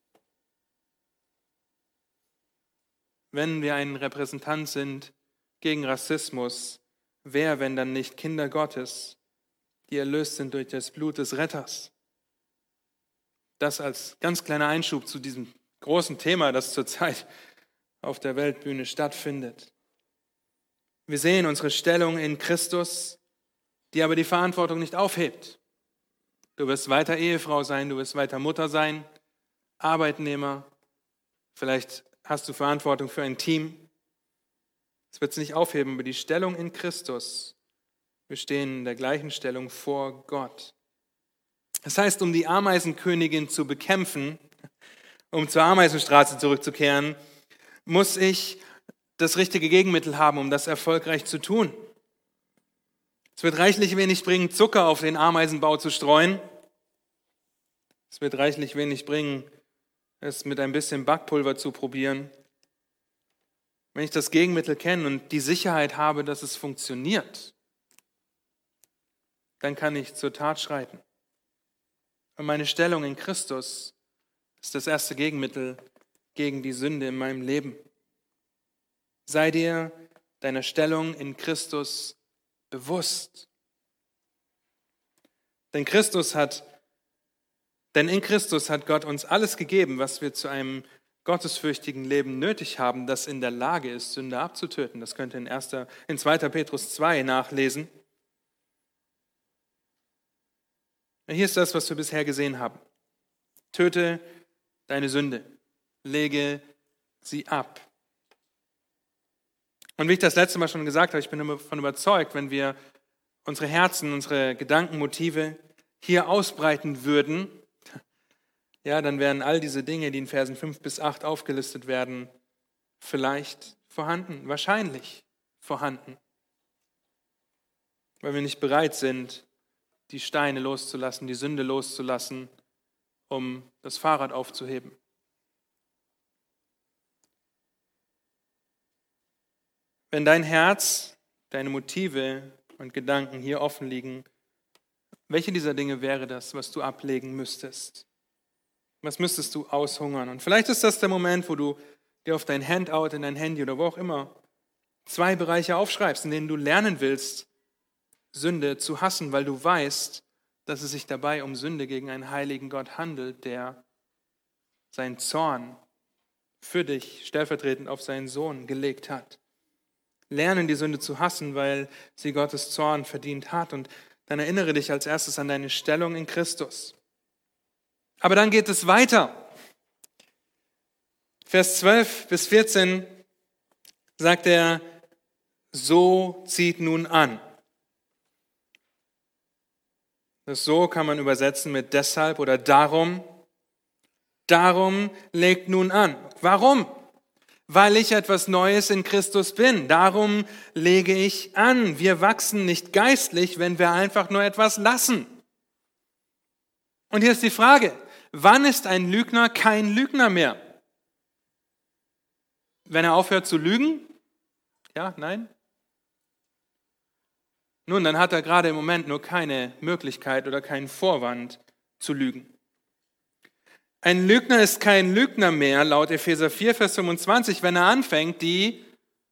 Wenn wir ein Repräsentant sind gegen Rassismus, wer, wenn dann nicht Kinder Gottes, die erlöst sind durch das Blut des Retters. Das als ganz kleiner Einschub zu diesem großen Thema, das zurzeit auf der Weltbühne stattfindet. Wir sehen unsere Stellung in Christus, die aber die Verantwortung nicht aufhebt. Du wirst weiter Ehefrau sein, du wirst weiter Mutter sein, Arbeitnehmer, vielleicht hast du Verantwortung für ein Team. Es wird es nicht aufheben, aber die Stellung in Christus, wir stehen in der gleichen Stellung vor Gott. Das heißt, um die Ameisenkönigin zu bekämpfen, um zur Ameisenstraße zurückzukehren, muss ich das richtige Gegenmittel haben, um das erfolgreich zu tun. Es wird reichlich wenig bringen, Zucker auf den Ameisenbau zu streuen. Es wird reichlich wenig bringen, es mit ein bisschen Backpulver zu probieren. Wenn ich das Gegenmittel kenne und die Sicherheit habe, dass es funktioniert, dann kann ich zur Tat schreiten. Und meine Stellung in Christus ist das erste Gegenmittel gegen die Sünde in meinem Leben. Sei dir deiner Stellung in Christus bewusst. Denn Christus hat, denn in Christus hat Gott uns alles gegeben, was wir zu einem gottesfürchtigen Leben nötig haben, das in der Lage ist, Sünde abzutöten. Das könnt ihr in, 1., in 2. Petrus 2 nachlesen. Hier ist das, was wir bisher gesehen haben. Töte deine Sünde, lege sie ab. Und wie ich das letzte Mal schon gesagt habe, ich bin davon überzeugt, wenn wir unsere Herzen, unsere Gedanken, Motive hier ausbreiten würden, [laughs] ja, dann wären all diese Dinge, die in Versen 5 bis 8 aufgelistet werden, vielleicht vorhanden, wahrscheinlich vorhanden. Weil wir nicht bereit sind, die Steine loszulassen, die Sünde loszulassen, um das Fahrrad aufzuheben. Wenn dein Herz, deine Motive und Gedanken hier offen liegen, welche dieser Dinge wäre das, was du ablegen müsstest? Was müsstest du aushungern? Und vielleicht ist das der Moment, wo du dir auf dein Handout, in dein Handy oder wo auch immer zwei Bereiche aufschreibst, in denen du lernen willst, Sünde zu hassen, weil du weißt, dass es sich dabei um Sünde gegen einen heiligen Gott handelt, der seinen Zorn für dich stellvertretend auf seinen Sohn gelegt hat lernen, die Sünde zu hassen, weil sie Gottes Zorn verdient hat. Und dann erinnere dich als erstes an deine Stellung in Christus. Aber dann geht es weiter. Vers 12 bis 14 sagt er, so zieht nun an. Das so kann man übersetzen mit deshalb oder darum. Darum legt nun an. Warum? Weil ich etwas Neues in Christus bin. Darum lege ich an. Wir wachsen nicht geistlich, wenn wir einfach nur etwas lassen. Und hier ist die Frage, wann ist ein Lügner kein Lügner mehr? Wenn er aufhört zu lügen? Ja, nein? Nun, dann hat er gerade im Moment nur keine Möglichkeit oder keinen Vorwand zu lügen. Ein Lügner ist kein Lügner mehr, laut Epheser 4, Vers 25, wenn er anfängt, die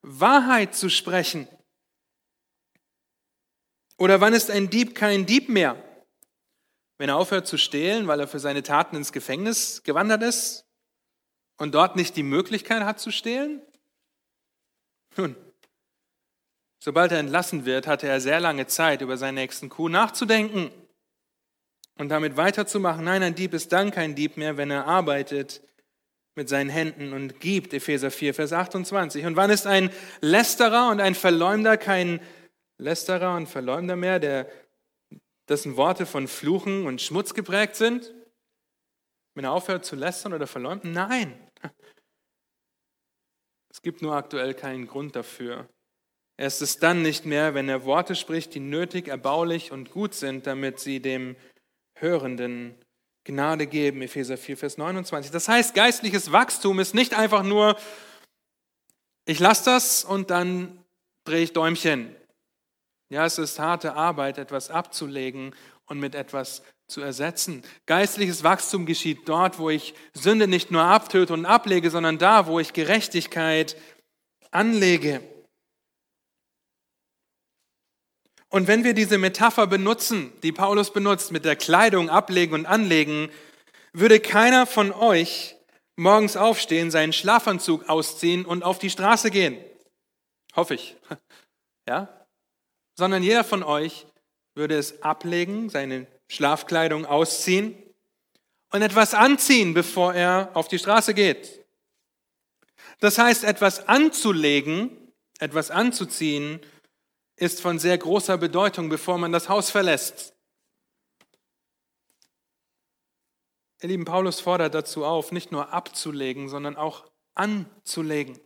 Wahrheit zu sprechen. Oder wann ist ein Dieb kein Dieb mehr? Wenn er aufhört zu stehlen, weil er für seine Taten ins Gefängnis gewandert ist und dort nicht die Möglichkeit hat zu stehlen? Nun, sobald er entlassen wird, hatte er sehr lange Zeit, über seinen nächsten Coup nachzudenken und damit weiterzumachen. Nein, ein Dieb ist dann kein Dieb mehr, wenn er arbeitet mit seinen Händen und gibt, Epheser 4, Vers 28. Und wann ist ein Lästerer und ein Verleumder kein Lästerer und Verleumder mehr, der, dessen Worte von Fluchen und Schmutz geprägt sind? Wenn er aufhört zu lästern oder verleumden? Nein. Es gibt nur aktuell keinen Grund dafür. Er ist es dann nicht mehr, wenn er Worte spricht, die nötig, erbaulich und gut sind, damit sie dem Hörenden Gnade geben, Epheser 4, Vers 29. Das heißt, geistliches Wachstum ist nicht einfach nur, ich lasse das und dann drehe ich Däumchen. Ja, es ist harte Arbeit, etwas abzulegen und mit etwas zu ersetzen. Geistliches Wachstum geschieht dort, wo ich Sünde nicht nur abtöte und ablege, sondern da, wo ich Gerechtigkeit anlege. Und wenn wir diese Metapher benutzen, die Paulus benutzt, mit der Kleidung ablegen und anlegen, würde keiner von euch morgens aufstehen, seinen Schlafanzug ausziehen und auf die Straße gehen. Hoffe ich. [laughs] Ja? Sondern jeder von euch würde es ablegen, seine Schlafkleidung ausziehen und etwas anziehen, bevor er auf die Straße geht. Das heißt, etwas anzulegen, etwas anzuziehen, ist von sehr großer Bedeutung, bevor man das Haus verlässt. Ihr lieben, Paulus fordert dazu auf, nicht nur abzulegen, sondern auch anzulegen.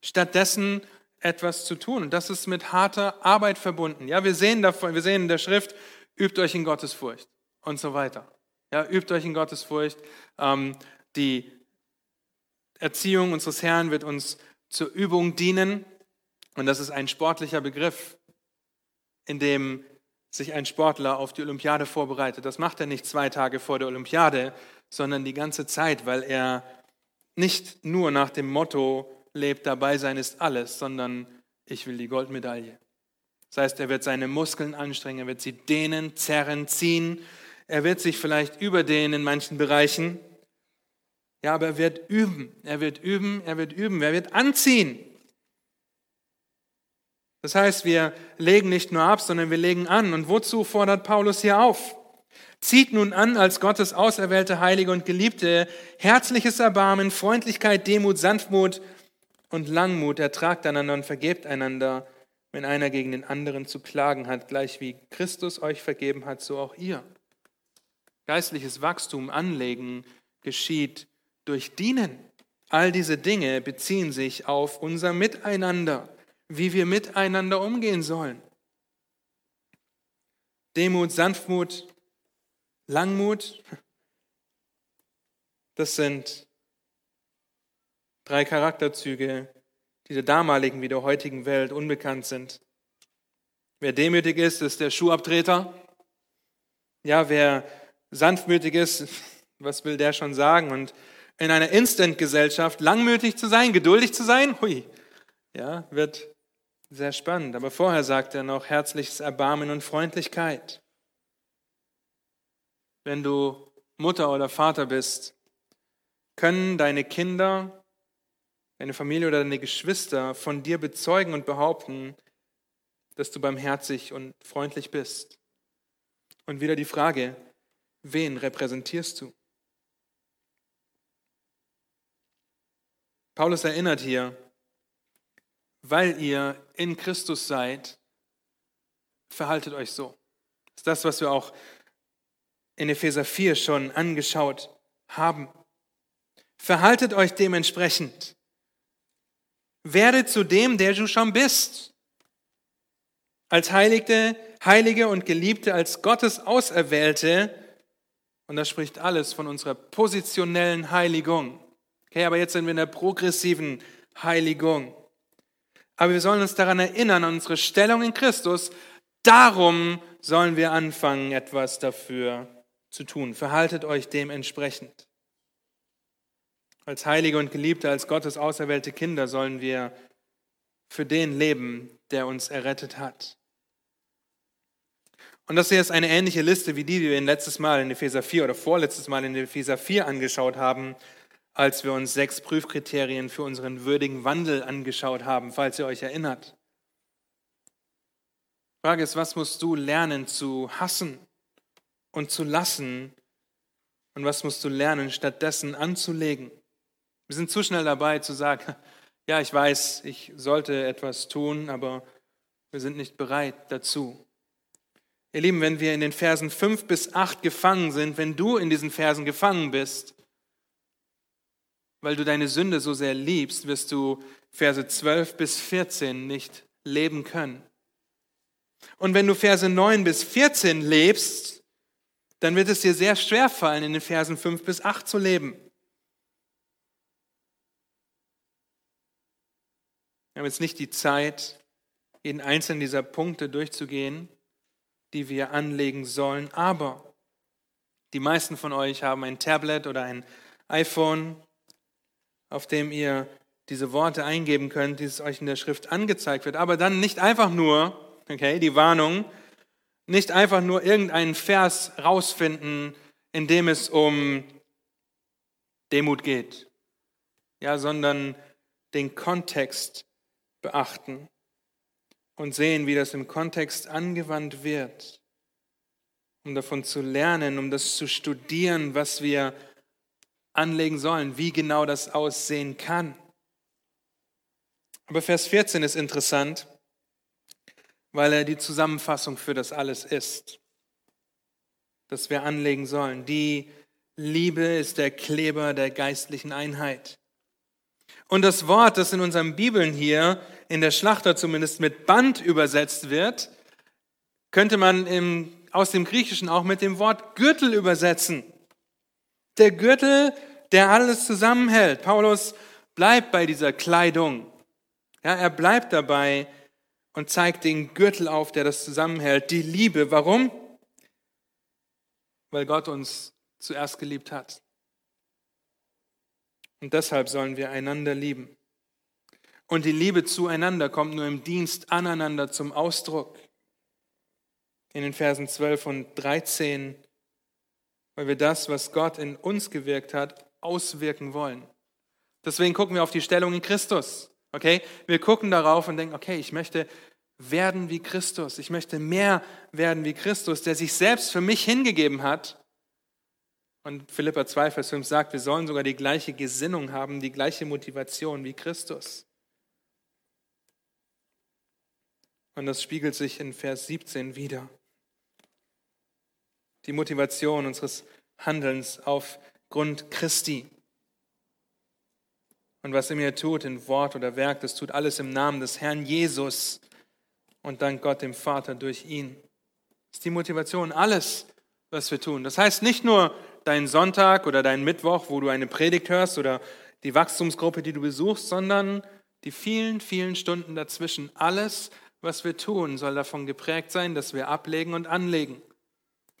Stattdessen etwas zu tun. Und das ist mit harter Arbeit verbunden. Ja, wir sehen davon, wir sehen in der Schrift, übt euch in Gottesfurcht und so weiter. Ja, übt euch in Gottesfurcht. Ähm, die Erziehung unseres Herrn wird uns zur Übung dienen. Und das ist ein sportlicher Begriff, in dem sich ein Sportler auf die Olympiade vorbereitet. Das macht er nicht zwei Tage vor der Olympiade, sondern die ganze Zeit, weil er nicht nur nach dem Motto lebt, dabei sein ist alles, sondern ich will die Goldmedaille. Das heißt, er wird seine Muskeln anstrengen, er wird sie dehnen, zerren, ziehen, er wird sich vielleicht überdehnen in manchen Bereichen. Ja, aber er wird üben, er wird üben, er wird üben, er wird anziehen. Das heißt, wir legen nicht nur ab, sondern wir legen an. Und wozu fordert Paulus hier auf? Zieht nun an als Gottes auserwählte Heilige und Geliebte herzliches Erbarmen, Freundlichkeit, Demut, Sanftmut und Langmut. Ertragt einander und vergebt einander, wenn einer gegen den anderen zu klagen hat, gleich wie Christus euch vergeben hat, so auch ihr. Geistliches Wachstum, Anlegen geschieht durch Dienen. All diese Dinge beziehen sich auf unser Miteinander wie wir miteinander umgehen sollen. Demut, Sanftmut, Langmut, das sind drei Charakterzüge, die der damaligen wie der heutigen Welt unbekannt sind. Wer demütig ist, ist der Schuhabtreter. Ja, wer sanftmütig ist, [laughs] was will der schon sagen? Und in einer Instant-Gesellschaft langmütig zu sein, geduldig zu sein, hui, ja, wird sehr spannend. Aber vorher sagt er noch herzliches Erbarmen und Freundlichkeit. Wenn du Mutter oder Vater bist, können deine Kinder, deine Familie oder deine Geschwister von dir bezeugen und behaupten, dass du barmherzig und freundlich bist. Und wieder die Frage, wen repräsentierst du? Paulus erinnert hier, weil ihr in Christus seid, verhaltet euch so. Das ist das, was wir auch in Epheser 4 schon angeschaut haben. Verhaltet euch dementsprechend. Werde zu dem, der du schon bist. Als Heiligte, Heilige und Geliebte, als Gottes Auserwählte. Und das spricht alles von unserer positionellen Heiligung. Okay, aber jetzt sind wir in der progressiven Heiligung. Aber wir sollen uns daran erinnern, an unsere Stellung in Christus. Darum sollen wir anfangen, etwas dafür zu tun. Verhaltet euch dementsprechend. Als Heilige und Geliebte, als Gottes auserwählte Kinder sollen wir für den leben, der uns errettet hat. Und das hier ist eine ähnliche Liste wie die, die wir letztes Mal in Epheser 4 oder vorletztes Mal in Epheser 4 angeschaut haben als wir uns sechs Prüfkriterien für unseren würdigen Wandel angeschaut haben, falls ihr euch erinnert. Die Frage ist, was musst du lernen zu hassen und zu lassen und was musst du lernen stattdessen anzulegen? Wir sind zu schnell dabei zu sagen, [laughs] ja, ich weiß, ich sollte etwas tun, aber wir sind nicht bereit dazu. Ihr Lieben, wenn wir in den Versen 5 bis 8 gefangen sind, wenn du in diesen Versen gefangen bist, weil du deine Sünde so sehr liebst, wirst du Verse 12 bis 14 nicht leben können. Und wenn du Verse 9 bis 14 lebst, dann wird es dir sehr schwer fallen, in den Versen 5 bis 8 zu leben. Wir haben jetzt nicht die Zeit, jeden einzelnen dieser Punkte durchzugehen, die wir anlegen sollen, aber die meisten von euch haben ein Tablet oder ein iPhone auf dem ihr diese Worte eingeben könnt, die es euch in der Schrift angezeigt wird. Aber dann nicht einfach nur okay, die Warnung, nicht einfach nur irgendeinen Vers rausfinden, in dem es um Demut geht, ja, sondern den Kontext beachten und sehen, wie das im Kontext angewandt wird, um davon zu lernen, um das zu studieren, was wir anlegen sollen, wie genau das aussehen kann. Aber Vers 14 ist interessant, weil er die Zusammenfassung für das alles ist, das wir anlegen sollen. Die Liebe ist der Kleber der geistlichen Einheit. Und das Wort, das in unseren Bibeln hier, in der Schlachter zumindest mit Band übersetzt wird, könnte man im, aus dem Griechischen auch mit dem Wort Gürtel übersetzen. Der Gürtel, der alles zusammenhält. Paulus bleibt bei dieser Kleidung. Ja, er bleibt dabei und zeigt den Gürtel auf, der das zusammenhält. Die Liebe. Warum? Weil Gott uns zuerst geliebt hat. Und deshalb sollen wir einander lieben. Und die Liebe zueinander kommt nur im Dienst aneinander zum Ausdruck. In den Versen 12 und 13, weil wir das, was Gott in uns gewirkt hat, auswirken wollen. Deswegen gucken wir auf die Stellung in Christus. Okay? Wir gucken darauf und denken, okay, ich möchte werden wie Christus. Ich möchte mehr werden wie Christus, der sich selbst für mich hingegeben hat. Und Philippa 2, Vers 5 sagt, wir sollen sogar die gleiche Gesinnung haben, die gleiche Motivation wie Christus. Und das spiegelt sich in Vers 17 wieder. Die Motivation unseres Handelns aufgrund Christi. Und was er mir tut in Wort oder Werk, das tut alles im Namen des Herrn Jesus und dank Gott dem Vater durch ihn. Das ist die Motivation, alles, was wir tun. Das heißt nicht nur deinen Sonntag oder deinen Mittwoch, wo du eine Predigt hörst oder die Wachstumsgruppe, die du besuchst, sondern die vielen, vielen Stunden dazwischen. Alles, was wir tun, soll davon geprägt sein, dass wir ablegen und anlegen.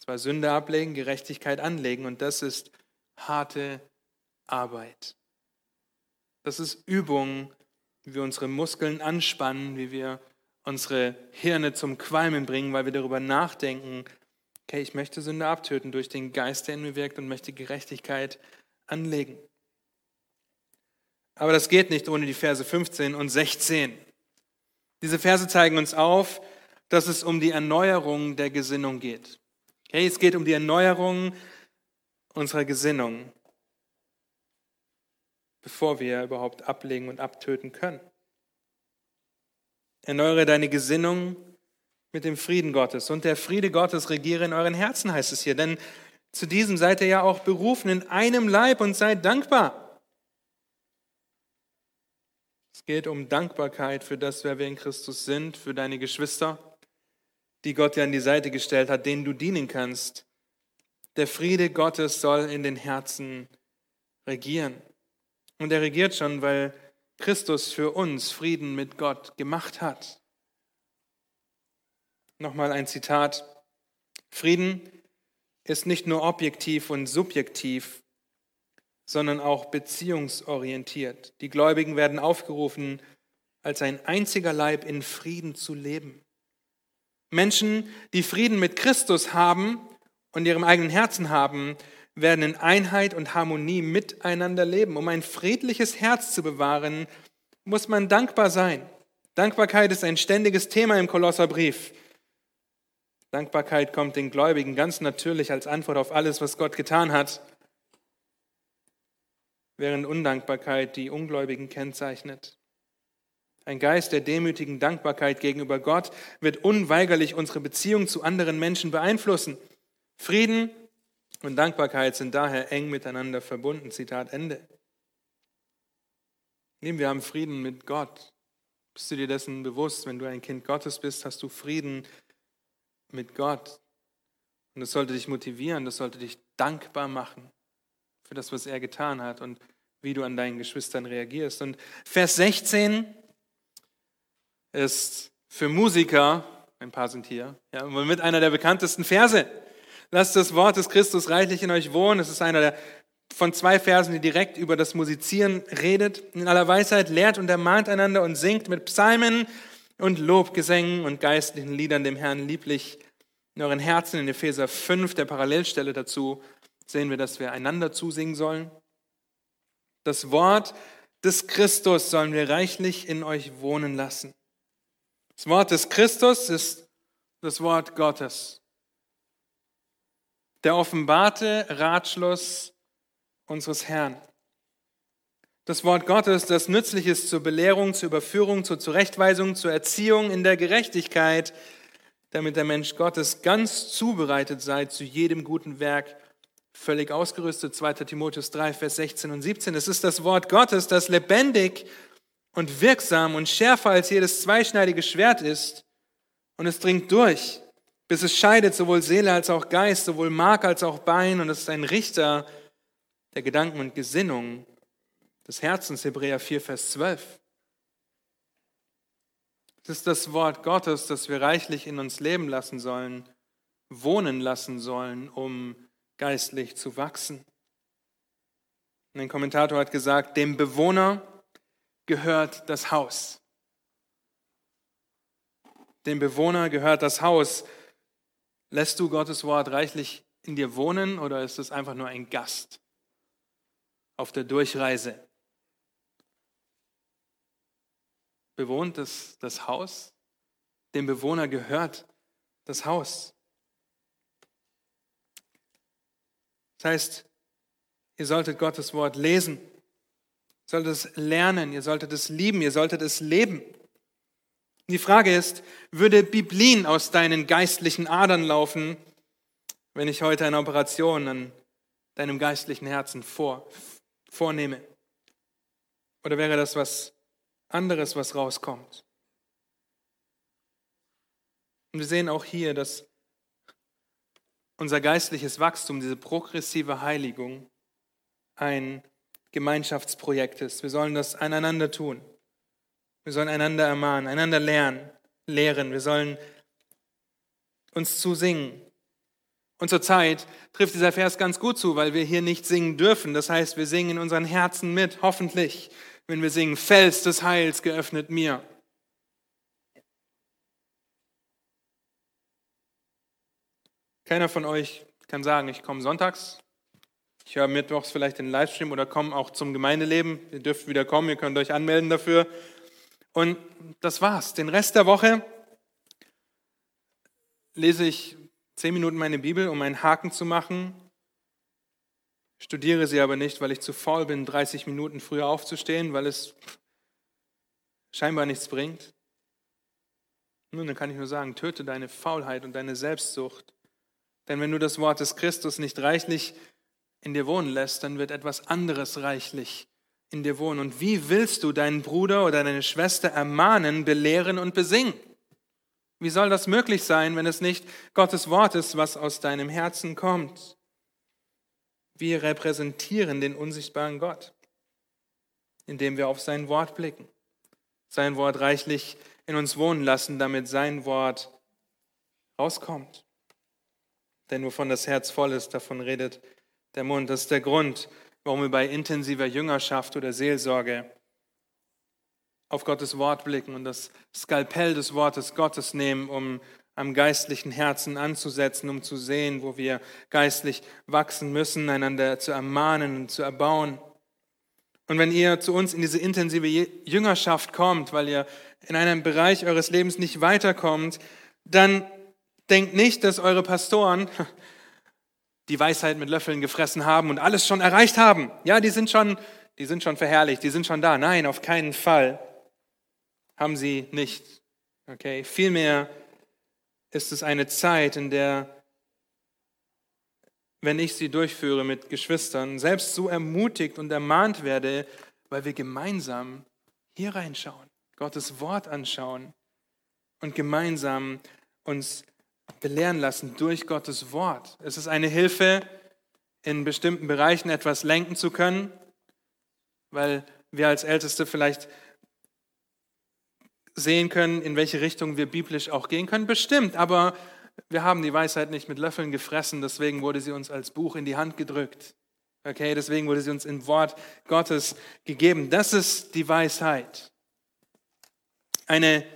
Zwar Sünde ablegen, Gerechtigkeit anlegen und das ist harte Arbeit. Das ist Übung, wie wir unsere Muskeln anspannen, wie wir unsere Hirne zum Qualmen bringen, weil wir darüber nachdenken, okay, ich möchte Sünde abtöten durch den Geist, der in mir wirkt und möchte Gerechtigkeit anlegen. Aber das geht nicht ohne die Verse 15 und 16. Diese Verse zeigen uns auf, dass es um die Erneuerung der Gesinnung geht. Okay, es geht um die Erneuerung unserer Gesinnung bevor wir überhaupt ablegen und abtöten können. Erneuere deine Gesinnung mit dem Frieden Gottes. Und der Friede Gottes regiere in euren Herzen, heißt es hier. Denn zu diesem seid ihr ja auch berufen in einem Leib und seid dankbar. Es geht um Dankbarkeit für das, wer wir in Christus sind, für deine Geschwister, die Gott dir an die Seite gestellt hat, denen du dienen kannst. Der Friede Gottes soll in den Herzen regieren. Und er regiert schon, weil Christus für uns Frieden mit Gott gemacht hat. Nochmal ein Zitat. Frieden ist nicht nur objektiv und subjektiv, sondern auch beziehungsorientiert. Die Gläubigen werden aufgerufen, als ein einziger Leib in Frieden zu leben. Menschen, die Frieden mit Christus haben und ihrem eigenen Herzen haben, werden in Einheit und Harmonie miteinander leben. Um ein friedliches Herz zu bewahren, muss man dankbar sein. Dankbarkeit ist ein ständiges Thema im Kolosserbrief. Dankbarkeit kommt den Gläubigen ganz natürlich als Antwort auf alles, was Gott getan hat, während Undankbarkeit die Ungläubigen kennzeichnet. Ein Geist der demütigen Dankbarkeit gegenüber Gott wird unweigerlich unsere Beziehung zu anderen Menschen beeinflussen. Frieden und Dankbarkeit sind daher eng miteinander verbunden. Zitat Ende. Nehmen wir haben Frieden mit Gott. Bist du dir dessen bewusst? Wenn du ein Kind Gottes bist, hast du Frieden mit Gott. Und das sollte dich motivieren, das sollte dich dankbar machen für das, was er getan hat und wie du an deinen Geschwistern reagierst. Und Vers 16 ist für Musiker, ein paar sind hier, ja, mit einer der bekanntesten Verse. Lasst das Wort des Christus reichlich in euch wohnen. Es ist einer der, von zwei Versen, die direkt über das Musizieren redet. In aller Weisheit lehrt und ermahnt einander und singt mit Psalmen, und Lobgesängen und geistlichen Liedern dem Herrn lieblich in euren Herzen. In Epheser 5, der Parallelstelle dazu, sehen wir, dass wir einander zusingen sollen. Das Wort des Christus sollen wir reichlich in euch wohnen lassen. Das Wort des Christus ist das Wort Gottes. Der offenbarte Ratschluss unseres Herrn. Das Wort Gottes, das nützlich ist zur Belehrung, zur Überführung, zur Zurechtweisung, zur Erziehung in der Gerechtigkeit, damit der Mensch Gottes ganz zubereitet sei zu jedem guten Werk, völlig ausgerüstet. 2. Timotheus 3, Vers 16 und 17. Es ist das Wort Gottes, das lebendig und wirksam und schärfer als jedes zweischneidige Schwert ist. Und es dringt durch, bis es scheidet sowohl Seele als auch Geist, sowohl Mark als auch Bein. Und es ist ein Richter der Gedanken und Gesinnungen des Herzens, Hebräer 4, Vers 12. Es ist das Wort Gottes, das wir reichlich in uns leben lassen sollen, wohnen lassen sollen, um geistlich zu wachsen. Und ein Kommentator hat gesagt, dem Bewohner gehört das Haus. Dem Bewohner gehört das Haus. Lässt du Gottes Wort reichlich in dir wohnen oder ist es einfach nur ein Gast auf der Durchreise? bewohnt das, das Haus, dem Bewohner gehört das Haus. Das heißt, ihr solltet Gottes Wort lesen, solltet es lernen, ihr solltet es lieben, ihr solltet es leben. Die Frage ist, würde Biblin aus deinen geistlichen Adern laufen, wenn ich heute eine Operation an deinem geistlichen Herzen vor, vornehme? Oder wäre das was anderes, was rauskommt. Und wir sehen auch hier, dass unser geistliches Wachstum, diese progressive Heiligung, ein Gemeinschaftsprojekt ist. Wir sollen das aneinander tun. Wir sollen einander ermahnen, einander lernen, lehren. Wir sollen uns zusingen. Und zur Zeit trifft dieser Vers ganz gut zu, weil wir hier nicht singen dürfen. Das heißt, wir singen in unseren Herzen mit, hoffentlich wenn wir singen, Fels des Heils geöffnet mir. Keiner von euch kann sagen, ich komme sonntags, ich höre mittwochs vielleicht den Livestream oder komme auch zum Gemeindeleben. Ihr dürft wieder kommen, ihr könnt euch anmelden dafür. Und das war's. Den Rest der Woche lese ich zehn Minuten meine Bibel, um einen Haken zu machen Studiere sie aber nicht, weil ich zu faul bin, 30 Minuten früher aufzustehen, weil es scheinbar nichts bringt. Nun, dann kann ich nur sagen, töte deine Faulheit und deine Selbstsucht. Denn wenn du das Wort des Christus nicht reichlich in dir wohnen lässt, dann wird etwas anderes reichlich in dir wohnen. Und wie willst du deinen Bruder oder deine Schwester ermahnen, belehren und besingen? Wie soll das möglich sein, wenn es nicht Gottes Wort ist, was aus deinem Herzen kommt? Wir repräsentieren den unsichtbaren Gott, indem wir auf sein Wort blicken, sein Wort reichlich in uns wohnen lassen, damit sein Wort rauskommt. Denn wovon das Herz voll ist, davon redet der Mund. Das ist der Grund, warum wir bei intensiver Jüngerschaft oder Seelsorge auf Gottes Wort blicken und das Skalpell des Wortes Gottes nehmen, um am geistlichen Herzen anzusetzen, um zu sehen, wo wir geistlich wachsen müssen, einander zu ermahnen und zu erbauen. Und wenn ihr zu uns in diese intensive Jüngerschaft kommt, weil ihr in einem Bereich eures Lebens nicht weiterkommt, dann denkt nicht, dass eure Pastoren die Weisheit mit Löffeln gefressen haben und alles schon erreicht haben. Ja, die sind schon, die sind schon verherrlicht, die sind schon da. Nein, auf keinen Fall haben sie nicht. Okay, vielmehr ist es eine Zeit, in der, wenn ich sie durchführe mit Geschwistern, selbst so ermutigt und ermahnt werde, weil wir gemeinsam hier reinschauen, Gottes Wort anschauen und gemeinsam uns belehren lassen durch Gottes Wort. Es ist eine Hilfe, in bestimmten Bereichen etwas lenken zu können, weil wir als Älteste vielleicht sehen können, in welche Richtung wir biblisch auch gehen können? Bestimmt, aber wir haben die Weisheit nicht mit Löffeln gefressen, deswegen wurde sie uns als Buch in die Hand gedrückt. Okay, deswegen wurde sie uns im Wort Gottes gegeben. Das ist die Weisheit. Eine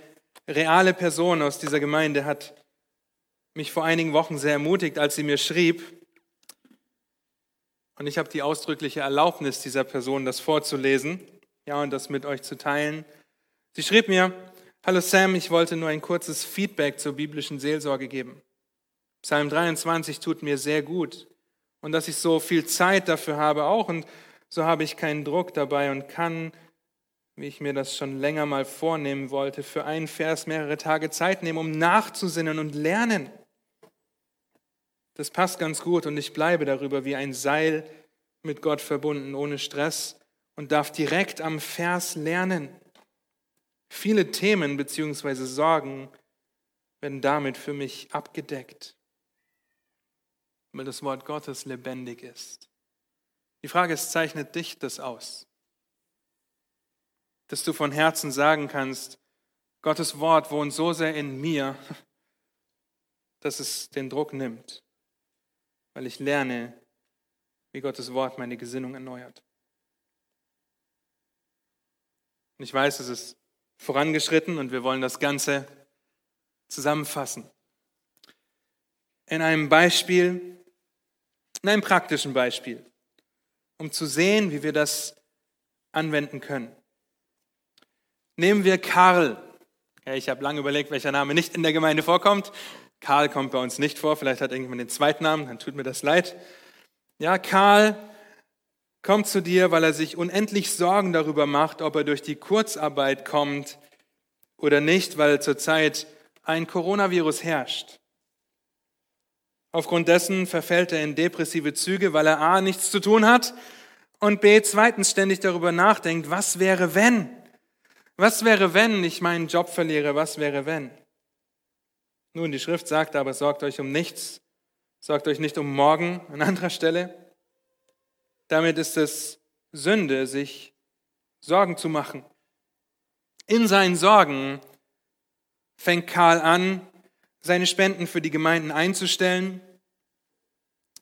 reale Person aus dieser Gemeinde hat mich vor einigen Wochen sehr ermutigt, als sie mir schrieb, und ich habe die ausdrückliche Erlaubnis dieser Person, das vorzulesen, ja, und das mit euch zu teilen. Sie schrieb mir, Hallo Sam, ich wollte nur ein kurzes Feedback zur biblischen Seelsorge geben. Psalm 23 tut mir sehr gut. Und dass ich so viel Zeit dafür habe auch. Und so habe ich keinen Druck dabei und kann, wie ich mir das schon länger mal vornehmen wollte, für einen Vers mehrere Tage Zeit nehmen, um nachzusinnen und lernen. Das passt ganz gut und ich bleibe darüber wie ein Seil mit Gott verbunden, ohne Stress und darf direkt am Vers lernen. Viele Themen bzw. Sorgen werden damit für mich abgedeckt, weil das Wort Gottes lebendig ist. Die Frage ist, zeichnet dich das aus? Dass du von Herzen sagen kannst, Gottes Wort wohnt so sehr in mir, [laughs] dass es den Druck nimmt, weil ich lerne, wie Gottes Wort meine Gesinnung erneuert. Und ich weiß, es ist vorangeschritten und wir wollen das Ganze zusammenfassen. In einem Beispiel, in einem praktischen Beispiel, um zu sehen, wie wir das anwenden können. Nehmen wir Karl. Ja, ich habe lange überlegt, welcher Name nicht in der Gemeinde vorkommt. Karl kommt bei uns nicht vor, vielleicht hat irgendjemand den zweiten Namen, dann tut mir das leid. Ja, Karl kommt zu dir, weil er sich unendlich Sorgen darüber macht, ob er durch die Kurzarbeit kommt oder nicht, weil zurzeit ein Coronavirus herrscht. Aufgrund dessen verfällt er in depressive Züge, weil er a. nichts zu tun hat und b. zweitens ständig darüber nachdenkt, was wäre wenn? Was wäre wenn ich meinen Job verliere? Was wäre wenn? Nun, die Schrift sagt aber, sorgt euch um nichts, sorgt euch nicht um morgen an anderer Stelle, damit ist es Sünde, sich Sorgen zu machen. In seinen Sorgen fängt Karl an, seine Spenden für die Gemeinden einzustellen.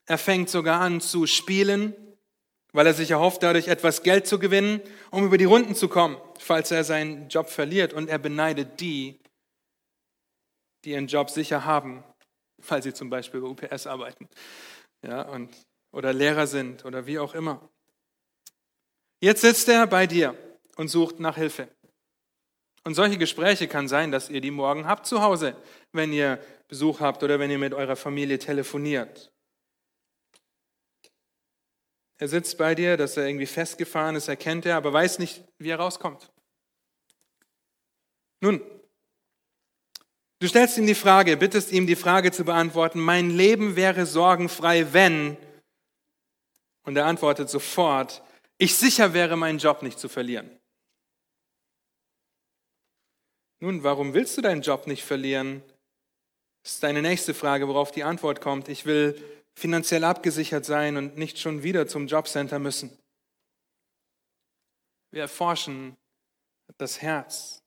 Er fängt sogar an zu spielen, weil er sich erhofft, dadurch etwas Geld zu gewinnen, um über die Runden zu kommen, falls er seinen Job verliert. Und er beneidet die, die ihren Job sicher haben, weil sie zum Beispiel bei UPS arbeiten. Ja, und oder Lehrer sind oder wie auch immer. Jetzt sitzt er bei dir und sucht nach Hilfe. Und solche Gespräche kann sein, dass ihr die morgen habt zu Hause, wenn ihr Besuch habt oder wenn ihr mit eurer Familie telefoniert. Er sitzt bei dir, dass er irgendwie festgefahren ist, erkennt er, aber weiß nicht, wie er rauskommt. Nun, du stellst ihm die Frage, bittest ihm die Frage zu beantworten, mein Leben wäre sorgenfrei, wenn und er antwortet sofort, ich sicher wäre, meinen Job nicht zu verlieren. Nun, warum willst du deinen Job nicht verlieren? Das ist deine nächste Frage, worauf die Antwort kommt. Ich will finanziell abgesichert sein und nicht schon wieder zum Jobcenter müssen. Wir erforschen das Herz.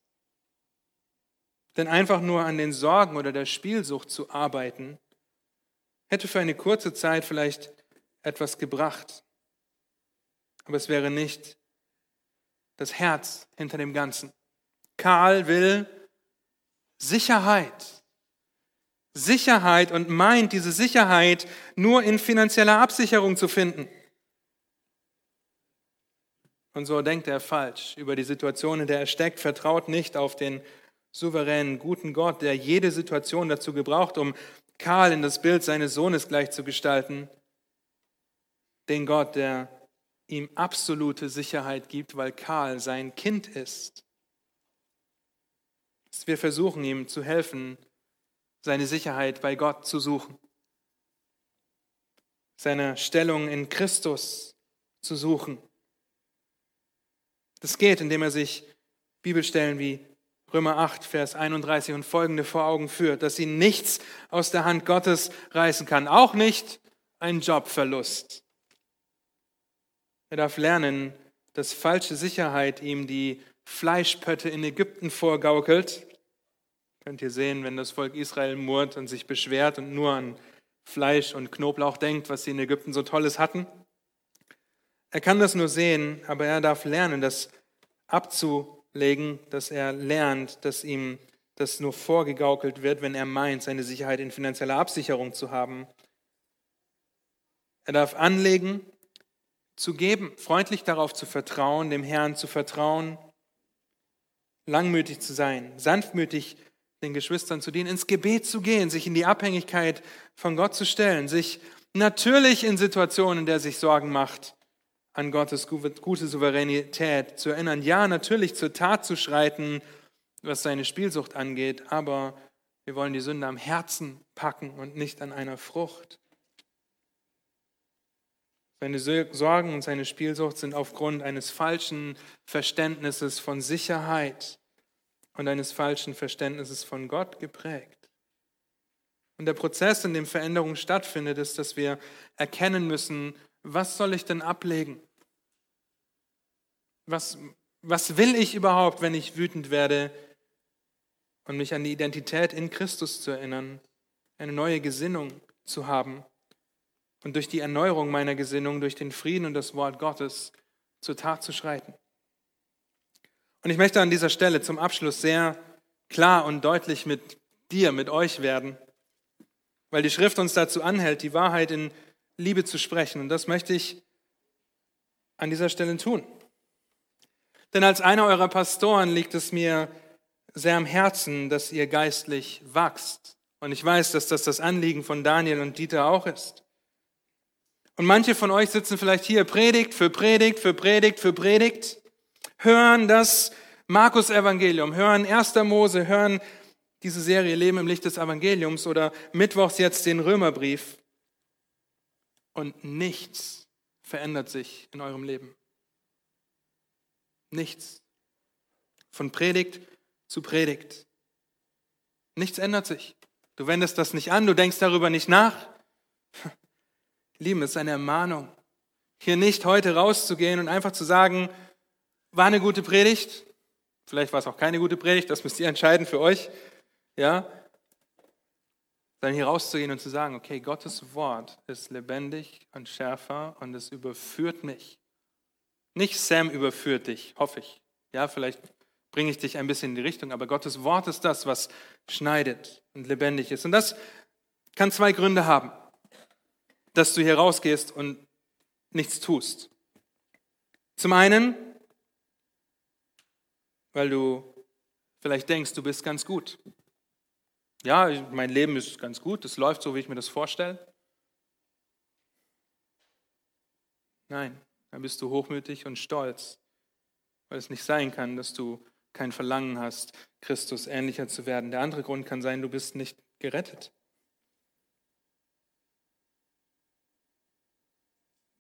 Denn einfach nur an den Sorgen oder der Spielsucht zu arbeiten, hätte für eine kurze Zeit vielleicht etwas gebracht. Aber es wäre nicht das Herz hinter dem Ganzen. Karl will Sicherheit. Sicherheit und meint diese Sicherheit nur in finanzieller Absicherung zu finden. Und so denkt er falsch über die Situation, in der er steckt, vertraut nicht auf den souveränen, guten Gott, der jede Situation dazu gebraucht, um Karl in das Bild seines Sohnes gleich zu gestalten den Gott, der ihm absolute Sicherheit gibt, weil Karl sein Kind ist. Wir versuchen ihm zu helfen, seine Sicherheit bei Gott zu suchen, seine Stellung in Christus zu suchen. Das geht, indem er sich Bibelstellen wie Römer 8, Vers 31 und folgende vor Augen führt, dass ihn nichts aus der Hand Gottes reißen kann, auch nicht ein Jobverlust. Er darf lernen, dass falsche Sicherheit ihm die Fleischpötte in Ägypten vorgaukelt. Könnt ihr sehen, wenn das Volk Israel murrt und sich beschwert und nur an Fleisch und Knoblauch denkt, was sie in Ägypten so Tolles hatten. Er kann das nur sehen, aber er darf lernen, das abzulegen, dass er lernt, dass ihm das nur vorgegaukelt wird, wenn er meint, seine Sicherheit in finanzieller Absicherung zu haben. Er darf anlegen, zu geben, freundlich darauf zu vertrauen, dem Herrn zu vertrauen, langmütig zu sein, sanftmütig den Geschwistern zu dienen, ins Gebet zu gehen, sich in die Abhängigkeit von Gott zu stellen, sich natürlich in Situationen, in der sich Sorgen macht, an Gottes gute Souveränität zu erinnern. Ja, natürlich zur Tat zu schreiten, was seine Spielsucht angeht, aber wir wollen die Sünde am Herzen packen und nicht an einer Frucht. Seine Sorgen und seine Spielsucht sind aufgrund eines falschen Verständnisses von Sicherheit und eines falschen Verständnisses von Gott geprägt. Und der Prozess, in dem Veränderung stattfindet, ist, dass wir erkennen müssen, was soll ich denn ablegen? Was, was will ich überhaupt, wenn ich wütend werde? Und mich an die Identität in Christus zu erinnern, eine neue Gesinnung zu haben und durch die Erneuerung meiner Gesinnung, durch den Frieden und das Wort Gottes zur Tat zu schreiten. Und ich möchte an dieser Stelle zum Abschluss sehr klar und deutlich mit dir, mit euch werden, weil die Schrift uns dazu anhält, die Wahrheit in Liebe zu sprechen. Und das möchte ich an dieser Stelle tun. Denn als einer eurer Pastoren liegt es mir sehr am Herzen, dass ihr geistlich wachst. Und ich weiß, dass das das Anliegen von Daniel und Dieter auch ist. Und manche von euch sitzen vielleicht hier Predigt für Predigt für Predigt für Predigt, hören das Markus Evangelium, hören 1. Mose, hören diese Serie Leben im Licht des Evangeliums oder mittwochs jetzt den Römerbrief und nichts verändert sich in eurem Leben. Nichts. Von Predigt zu Predigt. Nichts ändert sich. Du wendest das nicht an, du denkst darüber nicht nach. [laughs] Lieben, es ist eine Ermahnung, hier nicht heute rauszugehen und einfach zu sagen, war eine gute Predigt, vielleicht war es auch keine gute Predigt, das müsst ihr entscheiden für euch, ja, sondern hier rauszugehen und zu sagen, okay, Gottes Wort ist lebendig und schärfer und es überführt mich. Nicht Sam überführt dich, hoffe ich. Ja, vielleicht bringe ich dich ein bisschen in die Richtung, aber Gottes Wort ist das, was schneidet und lebendig ist. Und das kann zwei Gründe haben, dass du hier rausgehst und nichts tust. Zum einen, weil du vielleicht denkst, du bist ganz gut. Ja, mein Leben ist ganz gut, es läuft so, wie ich mir das vorstelle. Nein, dann bist du hochmütig und stolz, weil es nicht sein kann, dass du kein Verlangen hast, Christus ähnlicher zu werden. Der andere Grund kann sein, du bist nicht gerettet.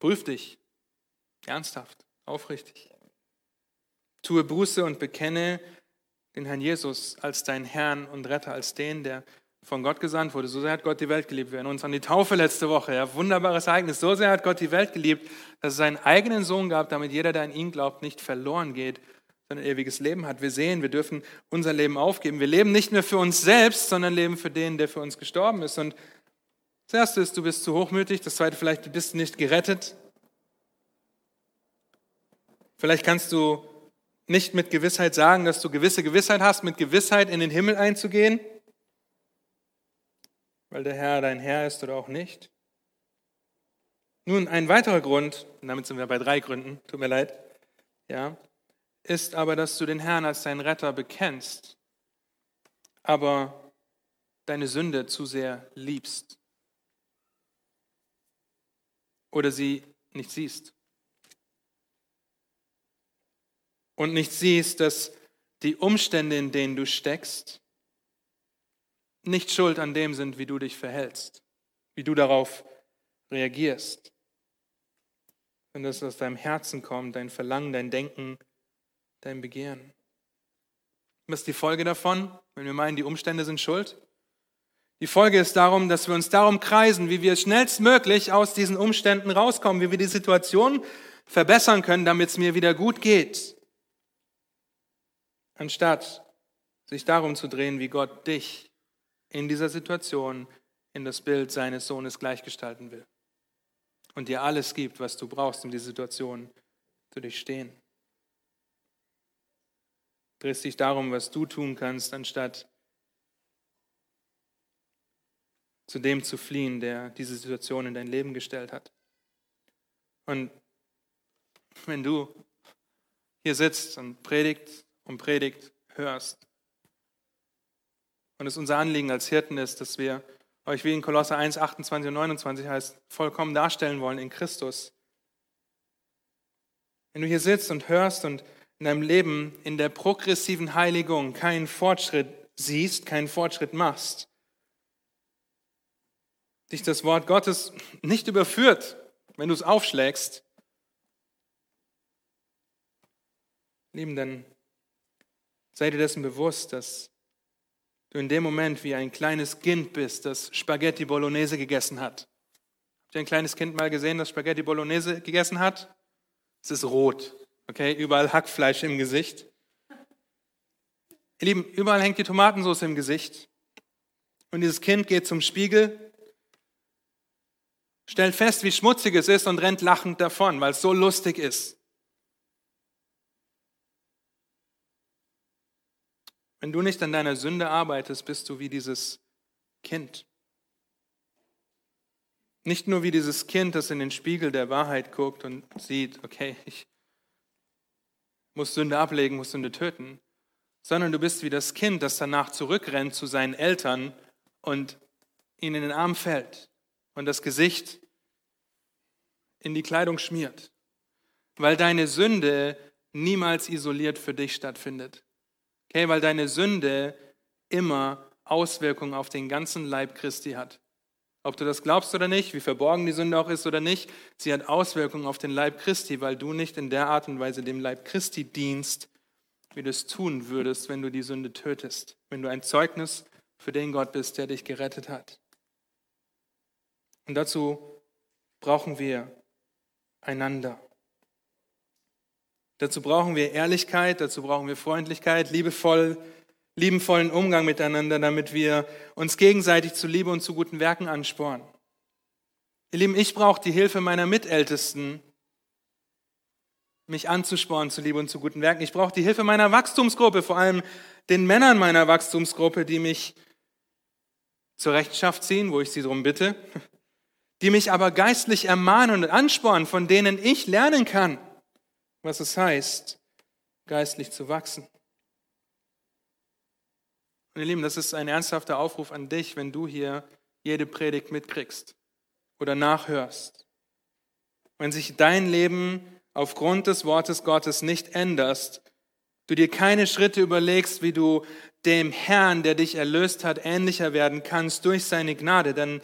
Prüf dich ernsthaft, aufrichtig. Tue Buße und bekenne den Herrn Jesus als deinen Herrn und Retter, als den, der von Gott gesandt wurde. So sehr hat Gott die Welt geliebt. Wir erinnern uns an die Taufe letzte Woche. Ja, wunderbares Ereignis. So sehr hat Gott die Welt geliebt, dass es seinen eigenen Sohn gab, damit jeder, der an ihn glaubt, nicht verloren geht, sondern ewiges Leben hat. Wir sehen, wir dürfen unser Leben aufgeben. Wir leben nicht mehr für uns selbst, sondern leben für den, der für uns gestorben ist. Und das Erste ist, du bist zu hochmütig. Das Zweite vielleicht, du bist nicht gerettet. Vielleicht kannst du nicht mit Gewissheit sagen, dass du gewisse Gewissheit hast, mit Gewissheit in den Himmel einzugehen, weil der Herr dein Herr ist oder auch nicht. Nun, ein weiterer Grund, und damit sind wir bei drei Gründen, tut mir leid, ja, ist aber, dass du den Herrn als deinen Retter bekennst, aber deine Sünde zu sehr liebst oder sie nicht siehst. Und nicht siehst, dass die Umstände, in denen du steckst, nicht schuld an dem sind, wie du dich verhältst, wie du darauf reagierst. Wenn das aus deinem Herzen kommt, dein Verlangen, dein Denken, dein Begehren. Was ist die Folge davon, wenn wir meinen, die Umstände sind schuld? Die Folge ist darum, dass wir uns darum kreisen, wie wir schnellstmöglich aus diesen Umständen rauskommen, wie wir die Situation verbessern können, damit es mir wieder gut geht anstatt sich darum zu drehen, wie Gott dich in dieser Situation in das Bild seines Sohnes gleichgestalten will und dir alles gibt, was du brauchst, um die Situation zu durchstehen. Drehst dich darum, was du tun kannst, anstatt zu dem zu fliehen, der diese Situation in dein Leben gestellt hat. Und wenn du hier sitzt und predigt und predigt hörst, und es unser Anliegen als Hirten ist, dass wir euch wie in Kolosser 1, 28 und 29 heißt, vollkommen darstellen wollen in Christus. Wenn du hier sitzt und hörst und in deinem Leben in der progressiven Heiligung keinen Fortschritt siehst, keinen Fortschritt machst, dich das Wort Gottes nicht überführt, wenn du es aufschlägst, Lieben, dann sei dir dessen bewusst, dass du in dem Moment wie ein kleines Kind bist, das Spaghetti Bolognese gegessen hat. Habt ihr ein kleines Kind mal gesehen, das Spaghetti Bolognese gegessen hat? Es ist rot, okay? Überall Hackfleisch im Gesicht. Ihr Lieben, überall hängt die Tomatensauce im Gesicht. Und dieses Kind geht zum Spiegel, stellt fest, wie schmutzig es ist und rennt lachend davon, weil es so lustig ist. Wenn du nicht an deiner Sünde arbeitest, bist du wie dieses Kind. Nicht nur wie dieses Kind, das in den Spiegel der Wahrheit guckt und sieht, okay, ich muss Sünde ablegen, muss Sünde töten, sondern du bist wie das Kind, das danach zurückrennt zu seinen Eltern und ihnen in den Arm fällt und das Gesicht in die Kleidung schmiert, weil deine Sünde niemals isoliert für dich stattfindet. Okay, weil deine Sünde immer Auswirkungen auf den ganzen Leib Christi hat. Ob du das glaubst oder nicht, wie verborgen die Sünde auch ist oder nicht, sie hat Auswirkungen auf den Leib Christi, weil du nicht in der Art und Weise dem Leib Christi dienst, wie du es tun würdest, wenn du die Sünde tötest, wenn du ein Zeugnis für den Gott bist, der dich gerettet hat. Und dazu brauchen wir einander. Dazu brauchen wir Ehrlichkeit, dazu brauchen wir Freundlichkeit, liebevoll, liebenvollen Umgang miteinander, damit wir uns gegenseitig zu Liebe und zu guten Werken anspornen. Ihr Lieben, ich brauche die Hilfe meiner Mitältesten, mich anzuspornen zu Liebe und zu guten Werken. Ich brauche die Hilfe meiner Wachstumsgruppe, vor allem den Männern meiner Wachstumsgruppe, die mich zur Rechenschaft ziehen, wo ich sie darum bitte, [laughs] die mich aber geistlich ermahnen und anspornen, von denen ich lernen kann was es heißt, geistlich zu wachsen. Und ihr Lieben, das ist ein ernsthafter Aufruf an dich, wenn du hier jede Predigt mitkriegst oder nachhörst. Wenn sich dein Leben aufgrund des Wortes Gottes nicht änderst, du dir keine Schritte überlegst, wie du dem Herrn, der dich erlöst hat, ähnlicher werden kannst durch seine Gnade, dann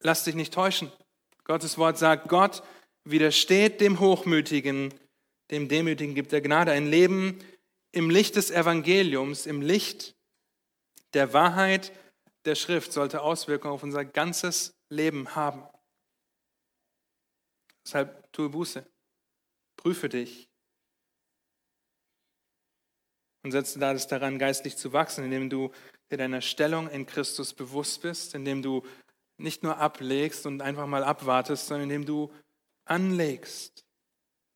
lass dich nicht täuschen. Gottes Wort sagt, Gott widersteht dem Hochmütigen, dem Demütigen gibt er Gnade. Ein Leben im Licht des Evangeliums, im Licht der Wahrheit der Schrift sollte Auswirkungen auf unser ganzes Leben haben. Deshalb tue Buße, prüfe dich und setze da das daran, geistlich zu wachsen, indem du dir deiner Stellung in Christus bewusst bist, indem du nicht nur ablegst und einfach mal abwartest, sondern indem du anlegst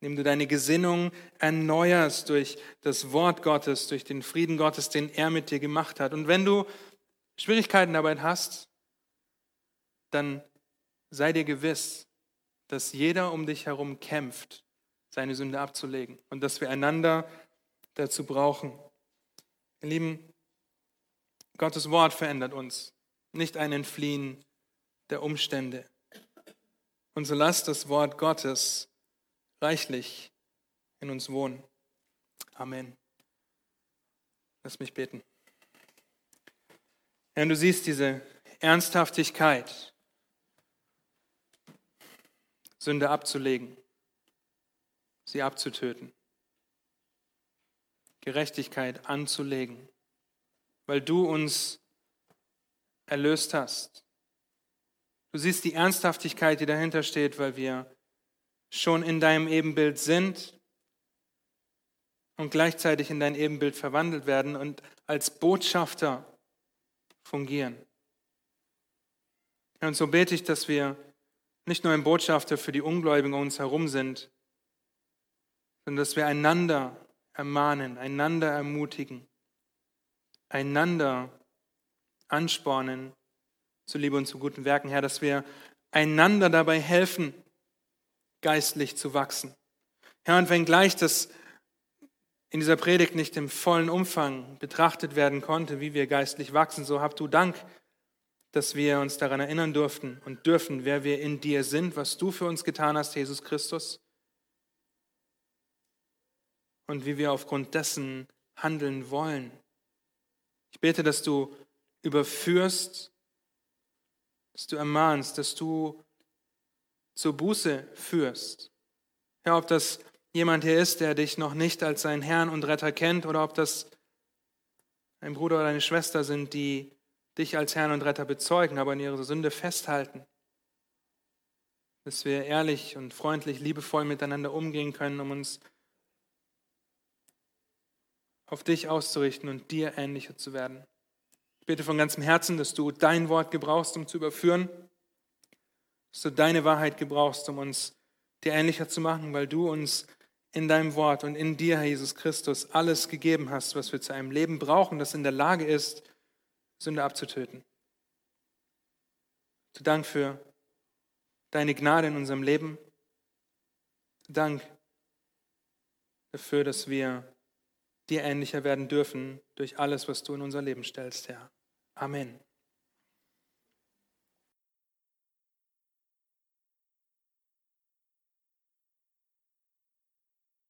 indem du deine Gesinnung erneuerst durch das Wort Gottes, durch den Frieden Gottes, den er mit dir gemacht hat. Und wenn du Schwierigkeiten dabei hast, dann sei dir gewiss, dass jeder um dich herum kämpft, seine Sünde abzulegen und dass wir einander dazu brauchen. Ihr Lieben, Gottes Wort verändert uns, nicht ein Entfliehen der Umstände. Und so lasst das Wort Gottes reichlich in uns wohnen. Amen. Lass mich beten. Herr, du siehst diese Ernsthaftigkeit, Sünde abzulegen, sie abzutöten, Gerechtigkeit anzulegen, weil du uns erlöst hast. Du siehst die Ernsthaftigkeit, die dahinter steht, weil wir schon in deinem Ebenbild sind und gleichzeitig in dein Ebenbild verwandelt werden und als Botschafter fungieren. Und so bete ich, dass wir nicht nur ein Botschafter für die Ungläubigen um uns herum sind, sondern dass wir einander ermahnen, einander ermutigen, einander anspornen zu Liebe und zu guten Werken, Herr, dass wir einander dabei helfen, geistlich zu wachsen. Herr, und wenngleich das in dieser Predigt nicht im vollen Umfang betrachtet werden konnte, wie wir geistlich wachsen, so habt du Dank, dass wir uns daran erinnern durften und dürfen, wer wir in dir sind, was du für uns getan hast, Jesus Christus, und wie wir aufgrund dessen handeln wollen. Ich bete, dass du überführst, dass du ermahnst, dass du zur Buße führst. Ja, ob das jemand hier ist, der dich noch nicht als seinen Herrn und Retter kennt, oder ob das ein Bruder oder eine Schwester sind, die dich als Herrn und Retter bezeugen, aber in ihrer Sünde festhalten. Dass wir ehrlich und freundlich, liebevoll miteinander umgehen können, um uns auf dich auszurichten und dir ähnlicher zu werden. Ich bete von ganzem Herzen, dass du dein Wort gebrauchst, um zu überführen, dass du deine Wahrheit gebrauchst, um uns dir ähnlicher zu machen, weil du uns in deinem Wort und in dir, Herr Jesus Christus, alles gegeben hast, was wir zu einem Leben brauchen, das in der Lage ist, Sünde abzutöten. Zu Dank für deine Gnade in unserem Leben. Dank dafür, dass wir dir ähnlicher werden dürfen durch alles, was du in unser Leben stellst, Herr. Amen.